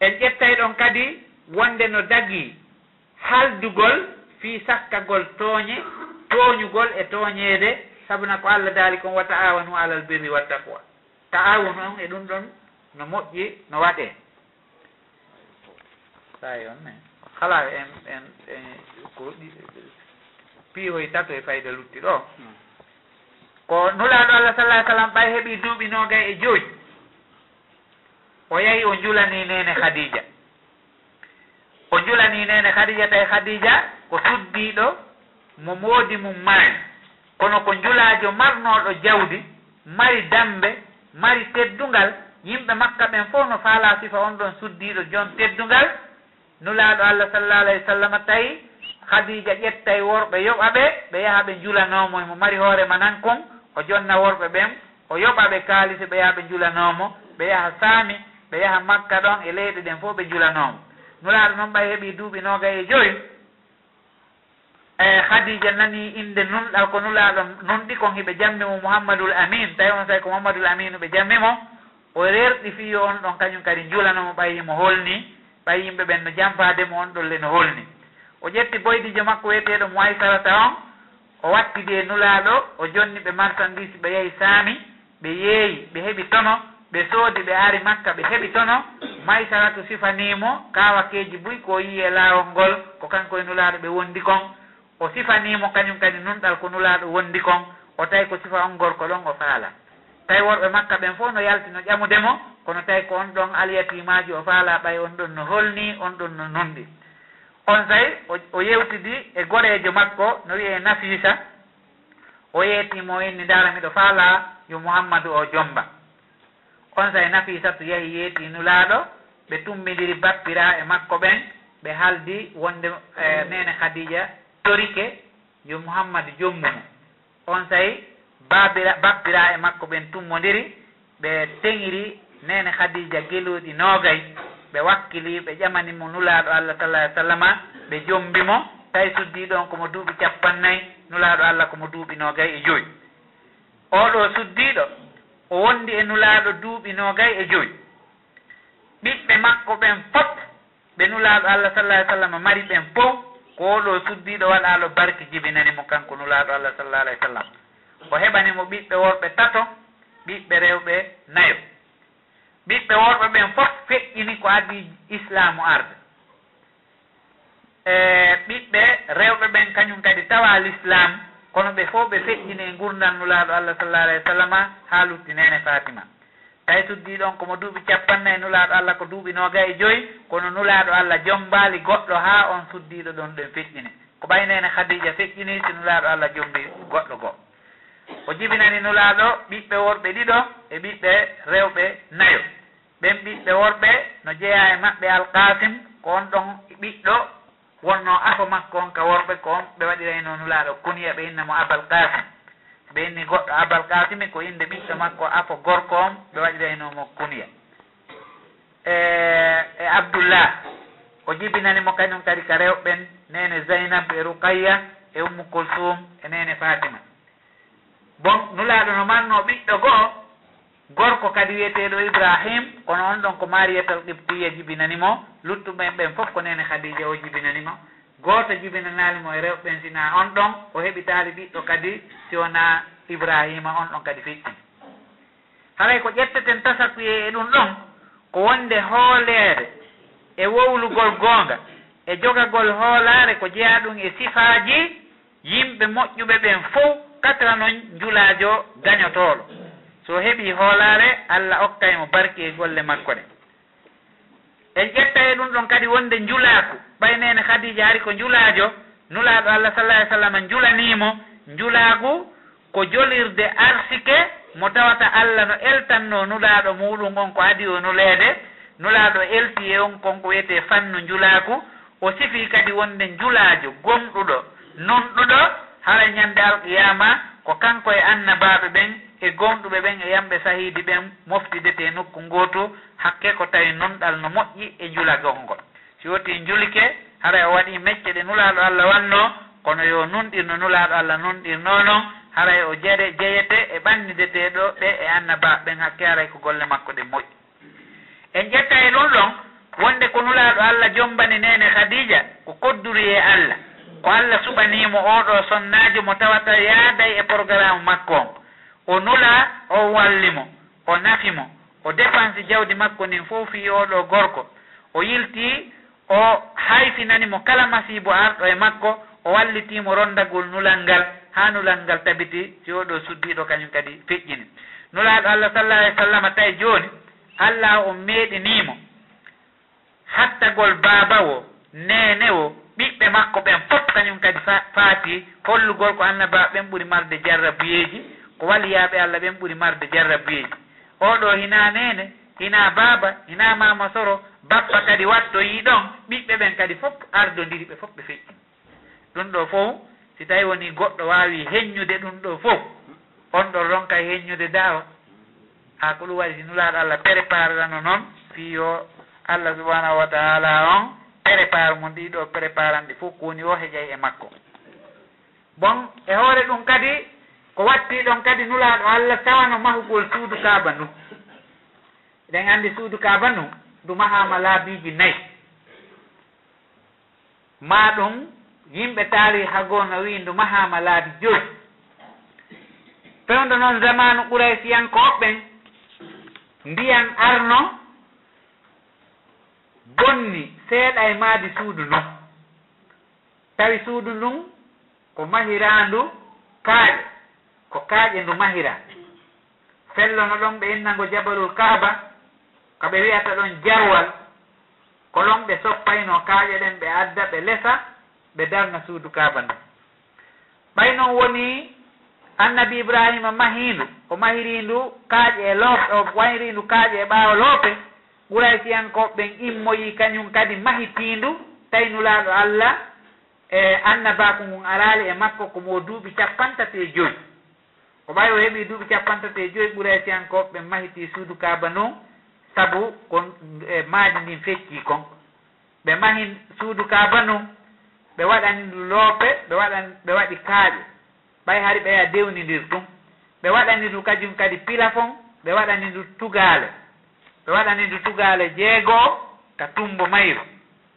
A: En ƴettay ɗon kadi wonde no dagi haldugol fii sakkagol tooñe tooñugol e tooñeede. Sabuna ko allah daali kon wa taawanu alal birri wa taqwa. Taawun on e ɗum ɗon no moƴƴi no waɗee. sayi on ne? Kala en en en ko piihoy e tato e fayda lutti ɗo. Hmm. Ko nulaaɗo allah sallah sallam ɓay heɓi duuɓi noogay e jooyi. O yahi o julani nene khadija. O julani nene khadija tawi khadija ko suddiiɗo mo moodi mum maani. Kono ko julaajo marnooɗo jawdi mari dambe mari teddungal yimɓe makka ɓen fof no faala sifa on ɗon suddiiɗo joon teddungal nulaaɗo allah sallallahu alayhi wa sallam tawi khadija ƴettay worɓe yoɓa ɓe ɓe yaha ɓe julanomo mo mari hoorema nan kon o jonna worɓe ɓen o yoɓa ɓe kaalisi ɓe yaha ɓe julanomo ɓe yaha saami ɓe yaha makka ɗon e leyɗe ɗen fof ɓe julanomo nulaaɗo noon ɓay heeɓi duuɓi nooga e joyi e khadija nani inde nunɗal ko nulaaɗo nunɗi kon hiɓe jammi mo mouhammadoul amin tawi on sawi ko mouhammadoul aminu ɓe jammi mo o rerɗi fiyo on ɗon kañum kadi julanomo ɓayimo holni. ɓay yimɓe ɓen no janfademo on ɗolle no holni. O ƴetti boydijo makko wiyeteɗo moy sarata on o wattidi e nulaɗo o jonni ɓe marchandise ɓe yehi saami ɓe yeeyi ɓe heɓi tono ɓe soodi ɓe ari makka ɓe heɓi tono. Maysaratu sifanimo kawakeji buy ko yi e laawol ngol ko kanko e nulaaɗo ɓe wondi kon. O sifanimo kañum kadi nunɗal ko nulaaɗo wondi kon. O tawi ko sifa on gorko ɗon o faala. Tawi worɓe makka ɓen fof no yalti no ƴamudemo kono tawi ko on ɗon aliyatimaji o faala ɓay on ɗon no holni on ɗon no nonɗi on say o yewtidi e goɗejo makko no wiye nafisa o yeetimo inni ndara miɗo faala yo mouhammadou o jomba. On say nafisa to yehi yeeti nulaaɗo ɓe tummidiri bappira e makko ɓen ɓe haldi wonde e, nene khadija torike yo mouhammadou jommumo on say babira bappira e makko ɓen tummodiri ɓe teŋiri nene khadija geluɗi noogay ɓe wakkili ɓe ƴamanimo nulaaɗo allah sallah ai sallama ɓe jombimo tawi suddi ɗon komo duuɓi capannayyi nulaaɗo allah komo duuɓi noogay e joyi. Oɗo suddiɗo o wondi e nulaaɗo duuɓi noogay e joyi. Ɓiɓɓe makko ɓen fof ɓe nulaaɗo allah sallah ai sallama mari ɓen fof ko oɗo suddiɗo waɗalo barki jibinanimo kanko nulaɗo allah sallah alah w sallam. O heɓanimo ɓiɓɓe worɓe tato ɓiɓɓe rewɓe nayo. ɓiɓɓe worɓe ɓen fof feƴƴini ko addi islamu arde. E ɓiɓɓe rewɓe ɓen kañum kadi tawa l'islam kono ɓe fof ɓe feƴƴini e gurdannulaɗo allah sallah alah w sallama ha luttinene fatima. Tawi suddi ɗon komo duuɓi capannayi nulaaɗo allah ko duuɓi noga e joyi kono nulaaɗo allah jombaali goɗɗo ha on suddiɗo ɗon ɗen feƴƴine ko ɓaynene khadija feƴƴini si nulaaɗo allah jombi goɗɗo goo. O jibinani nulaaɗo ɓiɓɓe worɓe ɗiɗo e ɓiɓɓe rewɓe nayo. ɓen ɓiɓɓe worɓe no jeeya e maɓɓe alkasim ko on ɗon ɓiɗɗo wonno afo makko on ka worɓe ko on ɓe waɗirayno nulaɗo kuniya ɓe inna mo abal kasim ɓe inni goɗɗo abal kasimi ko inde ɓiɗɗo makko afo gorko on ɓe waɗiraynomo kuniya. E e abdoullah o jibinanimo kañum kadi ka rewɓen nene zainab e rukayya e ummu kulsum e nene fatima. Bon nulaɗo no manno ɓiɗɗo goo gorko kadi wiyeteɗo ibrahim kono on ɗon ko mariyatal qibtiya jibinanimo. Luttuɓen ɓen fof ko nene hadija o jibinanimo. Goto jibinanalimo e rewɓen sina on ɗon o heɓitali ɓiɗɗo kadi si wona ibrahima on ɗon kadi fitti haray ko ƴetteten tasakuye e ɗum ɗon ko wonde hoolere e wowlugol goonga e jogagol hoolare ko jeeya ɗum e sifaji yimɓe moƴƴuɓe ɓen fof katra noon njulaajo gañotooɗo so heɓi hoolare allah okka emo barki e golle makko ɗe en ƴetta e ɗum ɗon kadi wonde njulaaku. Ɓaynene khadija ari ko njulaajo nulaaɗo allah sallah ai sallam njulaniimo. Njulaaku ko jolirde arsike mo tawata allah no eltanno nulaaɗo muɗum on ko adi o nuleede. Nulaaɗo elti e on konko wiyete fannu njulaaku. O sifii kadi wonde njulaajo gomɗuɗo nonɗuɗo hara ñannde alqiyama ko kanko e annabaaɓe ɓen e gonɗuɓe ɓen e yamɓe sahiidi ɓen moftidete nokku gooto hakke ko tawi nonɗal no moƴƴi e julago ngol. Si woti njulike hara o waɗi mecce ɗe nulaaɗo allah wanno kono yo nunɗirno nulaaɗo allah nunɗirno noon haray o jere jeyete e ɓannideteɗo ɓe e annaba ɓen hakke haray ko golle makko ɗe moƴƴi. En ƴetta e ɗum ɗon wonde ko nulaaɗo allah jombani nene khadija ko kodduri e allah. Ko allah suɓanimo oɗo sonnaajo mo tawata yaaday e programme makko on. o nula o wallimo o nafimo o dépense jawdi makko ndin fof fi oɗo gorko. O yilti o hayfinanimo kala masibo arɗo e makko o wallitimo rondagol nulal ngal ha nulal ngal tabiti si oɗo suddiɗo kañum kadi feƴƴini nulaɗo allah sallah alih w sallam tawi joni allah o meeɗinimo hattagol baba wo nene wo ɓiɓɓe makko ɓen fof kañum kadi faati hollugol ko annabaɓe ɓen ɓuuri marde jarrabuyeji ko walliyaɓe allah ɓen ɓuuri marde jarrabiyeji oɗo hina nene hina baaba hina mama soro bappa kadi wattoyi ɗon ɓiɓɓe ɓen kadi fof ardodiri ɓe fof ɓe feƴƴi. Ɗum ɗo fof si tawi woni goɗɗo wawi heññude ɗum ɗo fof on ɗon ronka heññude dawa ha ko ɗum waɗi si nulaɗo allah prépare rano noon fi yo allah subahanahu wa taala on prépare mum ɗiɗo préparande fof ko woni o heƴay e makko. Bon e hoore ɗum kadi ko watti ɗon kadi nulaɗo allah tawano mahugol suudu kaba ndu. Eɗen andi suudu kaba ndu ndu mahama laabiji nayi. Ma ɗum yimɓe taari tariha goono wi ndu mahama laabi joyi fewndo noon zamanu ɓuray fiyankooɓen ndiyan arno bonni seeɗa e maadi suudu ndun tawi suudu ndun ko mahirandu kaaƴe. ko kaaƴe ndu mahira. Fellono ɗon ɓe innango jabalul kaaba ko ɓe wiyata ɗon jarwal. Ko ɗon ɓe soppayno kaaƴe ɗen ɓe adda ɓe lesa ɓe darna suudu kaaba ndu. Ɓay noon woni annabi ibrahima mahindu o mahirindu kaaƴe e loope o wayrindu kaaƴe e ɓaawa loope. Ɓuray ɓuraysiyankoɓɓen immoyi kañum kadi mahitindu taynulaaɗo allah e annabaku ngun alaali e makko komo duuɓi capantati e joyi. ko ɓawi o heeɓi duuɓi capantato e joyi ɓuraysiyankoɓe mahiti suudu kaaba noon sabu ko e, maadi ndin fecci kon. Ɓe mahi suudu kaaba noon ɓe waɗani ndu loope ɓe waɗan ɓe waɗi kaaƴe. Ɓay hari ɓeya dewnidir ɗum. Ɓe waɗani ndu kajum kadi pilafon ɓe waɗani ndu tugaale. Ɓe waɗani ndu tugaale jeegoo ka tumbo mayru.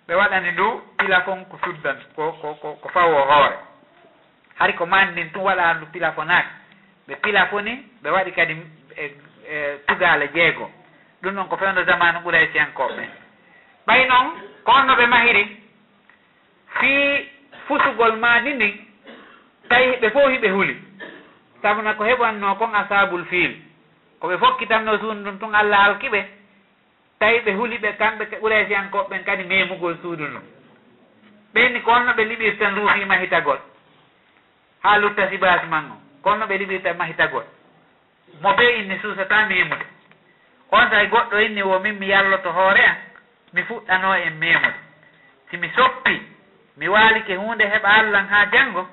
A: Ɓe waɗani ndu pilafon ko suddan ko ko ko fawo hoore. Hari ko maani ndin tun waɗa ndu pilafonaake ɓe pila foni ɓe waɗi kadi e, e tugale jeego. Ɗum ɗon ko fewndo zamanu ɓuraysiyankoɓe ɓay noon ko on ɓe mahiri fii fusugol maadi ndin tawi ɓe fof hiɓe huli. Sabuna ko heɓanno kon asabul fiil. Koɓe fokkitanno suudu ndun tun allah halki ɓe tawi ɓe huli ɓe kamɓe ɓuraysiyankoɓeɓen kadi memugol suudu ndun ɓenni ko on ɓe liɓirta nduufi mahitagol. Ha lutta sibas man o kono no ɓe liɓirta e mahita goɗɗo. Mo be inni suusata memude. On sahay goɗɗo inni wo min mi yalloto hoore an mi fuɗɗano en memude. Simi soppi mi waalike hunde heɓa allahn ha janngo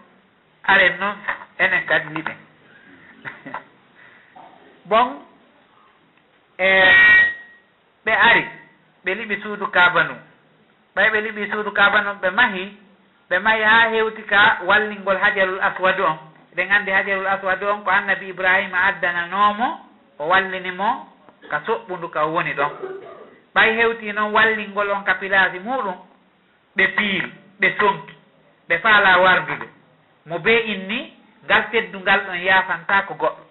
A: aren noon enen kadi liɓen bon e ɓe ari ɓe liɓi suudu kabanu ɓay ɓe liɓi suudu kabanu ɓe mahi ɓe mahi ha hewti ka wallingol hajarul aswadu on. eɗen andi hajarul aswad on ko annabi ibrahima addananomo o wallinimo ka soɓɓundu ka woni ɗon. Ɓay hewti noon wallingol on ka pilasi muɗum ɓe piiri ɓe sonki ɓe faala wardude mo be inni ngal teddungal ɗon yafanta ko goɗɗo.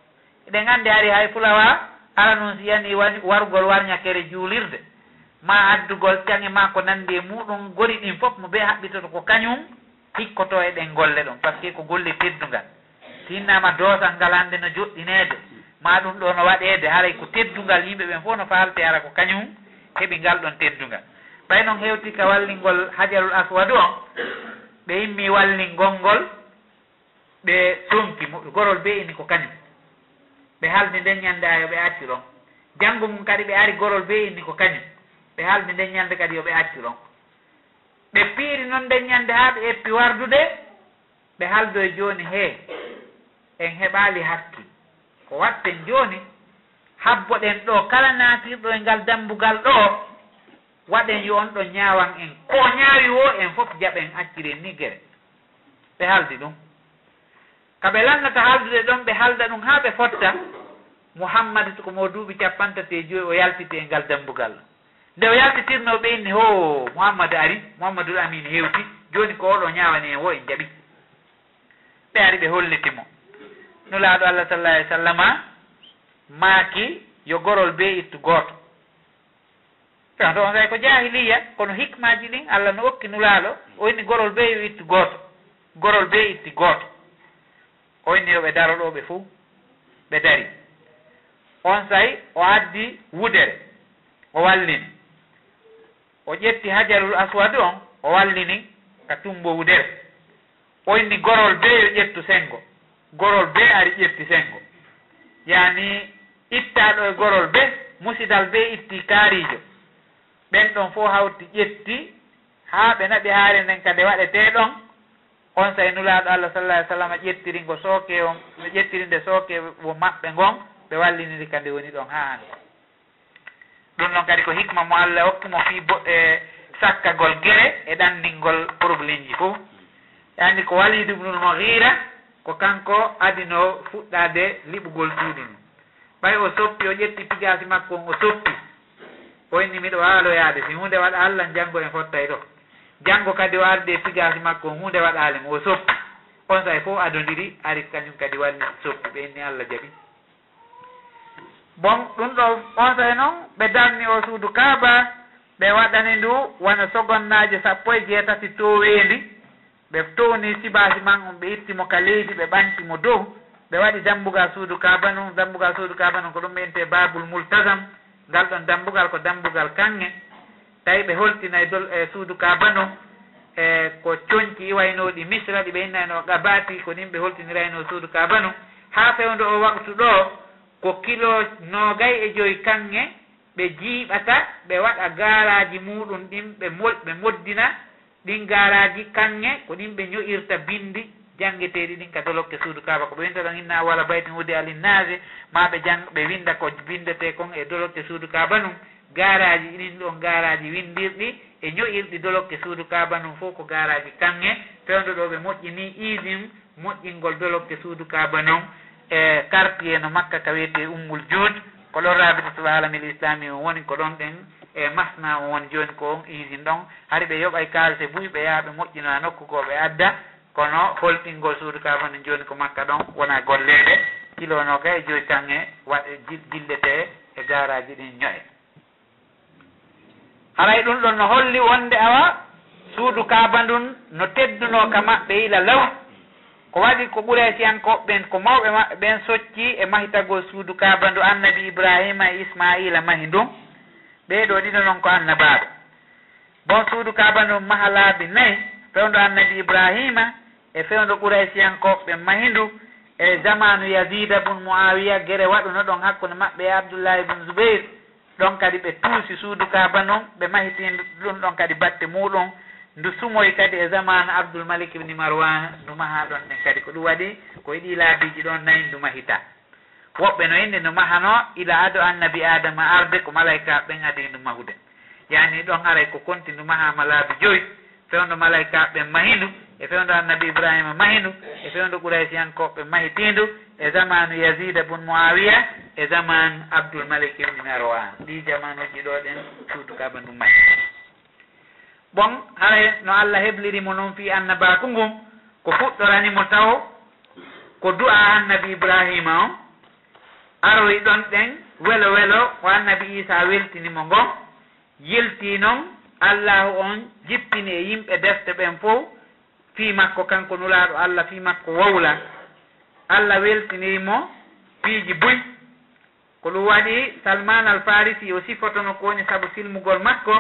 A: Eɗen andi ari hay fulawa ala noon siyani wargol warñakere juulirde. Ma addugol cange ma ko nandi e muɗum gori ɗin fof mo be haɓɓitoto ko kañum hikkoto e ɗen golle ɗon par ce que ko golle teddungal. tinnama doosal ngal hannde no joɗɗineede ma ɗum ɗo no waɗede haray ko teddungal yimɓe ɓen fof no falte ara ko kañum heeɓi ngal ɗon teddungal. Ɓay noon hewti ka wallingol hajarul aswadu on ɓe immi wallingol ngol ɓe sonki gorol be ini ko kañum. Ɓe haldi nden ñande ayo ɓe acci ɗon. Janngo mum kadi ɓe ari gorol be inni ko kañum. Ɓe haldi nden ñande kadi yo ɓe acci ɗon. Ɓe piiri noon nden ñande haa ɓe eppi wardude ɓe haldo e jooni hee en heɓaali hakki ko watten jooni habbo ɗen ɗo kala naatirɗo e ngal dambugal ɗo waɗen yo on ɗo ñaawan en. Ko ñaawi wo en fof jaɓen acciren ni gere. Ɓe haldi ɗum. Ka ɓe lannata haldude ɗon ɓe halda ɗum haa ɓe fotta muhammadu ko mo duuɓi capantati e joyi o yaltiti e ngal dambugal nde o yaltitirno ɓe inni ho muhammadu ari muhammadul amin hewti. Jooni ko oɗo ñaawani en wo en jaɓi. Ɓe ari ɓe hollitimo nulaaɗo allah sallah alih sallama maaki yo gorol be ittu gooto. To on say ko jahiliya kono hikmaji ɗin allah no okki nulaaɗo o inni gorol be yo ittu gooto. Gorol be itti gooto. O inni yo ɓe daro ɗo ɓe fuu ɓe dari. On say o addi wudere o wallini. O ƴetti hajarul aswad on o wallini ka tumbo wudere. O inni gorol be yo ƴettu sengo. gorol be ari ƴirti sengo. Yani ittaɗo e gorol be musidal be itti kaarijo ɓen ɗon fo hawti ƴetti ha ɓe naɓi haare nden kade waɗeteɗon on say e nulaɗo allah sallah alih sallam ƴettiri ngo sooke on ƴettiri nde sooke wo maɓɓe ngon ɓe walliniri kadi woni ɗon ha hande ɗum ɗon kadi ko hikma mo allah hokkimo bo e sakkagol gere e ɗanndingol probléme ji fof yani ko walid ubnul mohira ko kanko adino fuɗɗade liɓugol suudi ni ɓay o soppi o ƴetti pigasi makko on o soppi. O inni miɗo waaloyaade si hunde waɗa allah janngo en fottay ɗo. Janngo kadi o arde pigasi makko on hunde waɗaali mo o soppi. On say fof adodiri ari kañum kadi walli soppi ɓe inni allah jaɓi. Bon ɗum ɗo on say noon ɓe darni o suudu kaaba ɓe waɗani ndu wona sogonnaaji sappo e jeetati toweendi ɓe towni sibasi man on ɓe ittimo ka leydi ɓe ɓantimo dow ɓe waɗi dambugal suudu kabanum dambugal suudu kabanum ko ɗum ɓeyente babul multasam ngal ɗon dambugal ko dambugal kange tawi ɓe holtinay dol e suudu kabanum e ko coñci iwaynoɗi misra ɗi ɓe innayno gabati ko nin ɓe holtinirayno suudu kabanum ha fewdo o waktu ɗo ko kilo nogay e joyi kange ɓe jiiɓata ɓe waɗa garaji muɗum ɗin ɓe ɓe moddina ɗin garaji kanŋe ko ɗin ɓe ño'irta bindi janngeteeɗi ɗin ka dolokke suudu kaba ko ɓe winta ɗon inna wala baytin wudi alinnage ma ɓe jang ɓe winda ko bindete kon e dolokke suudu kaba num garaji ɗin ɗon garaji windirɗi e ño'irɗi dolokke suudu kaba num fof ko garaji kanŋe. Fewndo ɗo ɓe moƴƴini isim moƴƴingol dolokke suudu kaba num e quartier no makka ka wiyete ummul juud ko ɗon rabitatu alamin l islami o woni ko ɗon ɗen e masna o woni joni ko on usine ɗon hari ɓe yoɓay kaalise buyɓe yaha ɓe moƴƴinona nokku ko ɓe adda. Kono holɗingol suudu ka foni joni ko makka ɗon wona golleɗe kilono ka e joyi tan e waɗ jillete e, e garaji ɗin ñoye haray ɗum ɗon no holli wonde awa suudu kaba ndun no tedduno ka maɓɓe ila law. Ko waɗi ko ɓuraysiyankoɓɓen ko mawɓe maɓɓe ɓen socci e mahitagol suudu kaba ndu annabi ibrahima e ismaila mahi ndun ɓeeɗo ɗiɗo noon ko annabaɓe. Bon suudu kaba ndu maha laabi nayi fewndo annabi ibrahima e fewndo ɓuraysiyankoɓe mahindu e zamanu yazida bun moawiya gere waɗuno ɗon hakkunde maɓɓe e abdoullahi bun zoubeir ɗon kadi ɓe tuusi suudu kaba noon ɓe mahiti ɗum ɗon kadi batte muɗum ndu sumoy kadi e zamanu abdoul malik ibni marwan ndu maha ɗon ɗen kadi ko ɗum waɗi ko yiɗi laabiji ɗon nayi ndu mahita. woɓɓe no yinni no mahano ila ado annabi adama arde ko malayka ɓen adi ndu mahude. Yani ɗon aray ko konti ndu mahama laabi joyi fewndo malayka ɓen mahindu e fewndo annabi ibrahima mahindu e fewndo ɓuraysiyankoɓe mahitindu e zamanu yasida bun moawiya e zaman abdoulmalik ibni marwan. Ɗi jamanuji ɗo ɗen suudu suutukaba ndu mahi bon haray no allah heblirimo noon fi annabaku ngum ko fuɗɗoranimo taw ko du'a annabi ibrahima o aroy ɗon ɗen welo welo ko annabi isa weltinimo ngon yelti noon allahu on jippini e yimɓe defte ɓen fof fi makko kanko nulaaɗo allah fi makko wowla. Allah weltinimo piiji buy. Ko ɗum waɗi salman al farisi o sifotono ko woni saabu silmugol makko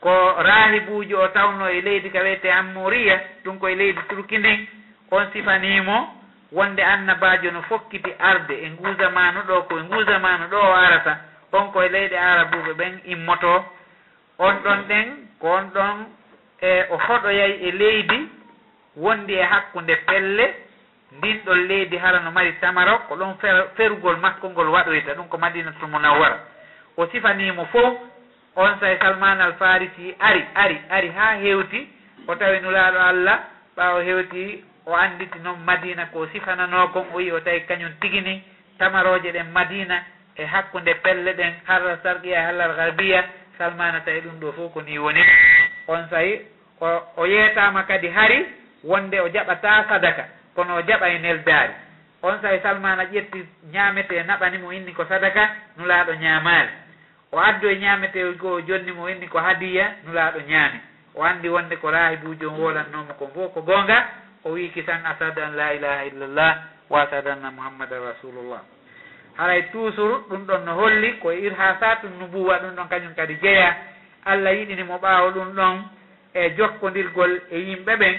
A: ko rahibuji o tawno e leydi ka wiyete ammoriya ɗum koye leydi turki ndin on sifanimo wonde annabajo no fokkiti arde e nguusamanu ɗo koye nguusamanu ɗo o arata on koye leyɗe arabuɓe ɓen immoto. On ɗon ɗen ko on ɗon e o hoɗoyay e leydi wondi e hakkunde pelle ndin ɗon leydi hara no mari tamaro ko ɗon ferugol makko ngol waɗoyta ɗum ko madinatul munawwara. O sifanimo fof on say salman al farisi ari ari ari ha hewti o tawi nulaɗo allah ɓawo hewti o anditi noon madina ko sifanano kon o yi o tawi kañum tigini tamaroje ɗen madina e hakkude pelle ɗen harra sarqiya hallal garbiya salmana tawi ɗum ɗo fof ko ni woni. On sayi o o yeetama kadi hari wonde o jaɓata sadaka kono o jaɓa e neldaari. On sayi salmana ƴetti ñaamete naɓani mo inni ko sadaka nulaaɗo ñaamaali. O addu e ñaametewol goo jonni mo inni ko hadiya nulaaɗo ñaami. O anndi wonde ko raahibuujo wolannomo ko fof ko goonga o wi kisan asadu an la ilaha illallah wa asadu anna mouhammadan rasulullah. Haray toujours ɗum ɗon no holli koye irhasatu nubuwa ɗum ɗon kañum kadi jeeya allah yiɗinimo ɓaawo ɗum ɗon e jokkodirgol e yimɓe ɓen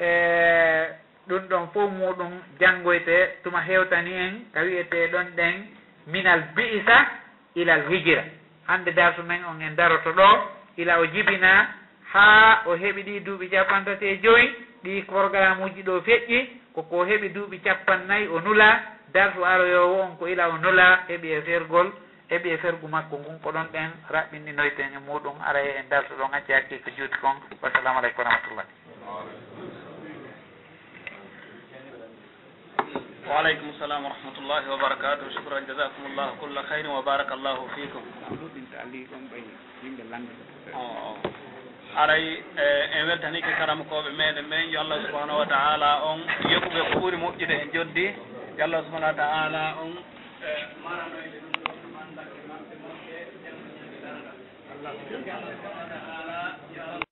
A: e ɗum ɗon fof muɗum janngoyte tuma hewtani en ka wiyete ɗon ɗen minal bi'isa ilal hijira hande darsu men on en daroto ɗo ila o jibina haa o heɓi ɗi duuɓi capantati e joyi. ɗi programme uji ɗo feƴƴi koko heɓi duuɓi capannayyi o nula darto aroyowo on ko ila o nula heɓi e fergol heɓi e fergu makko ngun ko ɗon ɗen raɓɓinɗinoyten e muɗum ara e en darto ɗon acci hakki ko juuti kon. Wassalamu aleykum wa rahmatullah.
B: Waaleykum salam wa rahmatullahi wa barakatu shukran jasakum llahu kulla hayrin wa baraka llahu fikum ɗuɗinta ali ɗon ɓay yimɓe landa oh, oh. aray e, en weltanike karamakoɓe meɗen ɓen yo allah subahanahu wa taala on yokkuɓe ko ɓuuri moƴƴude e joddi yo allah subahanahu wa taala on e, maranoyde ɗum ɗo mandaɓe maɓɓe maɓɓe allah subahanahu wa taala yo allah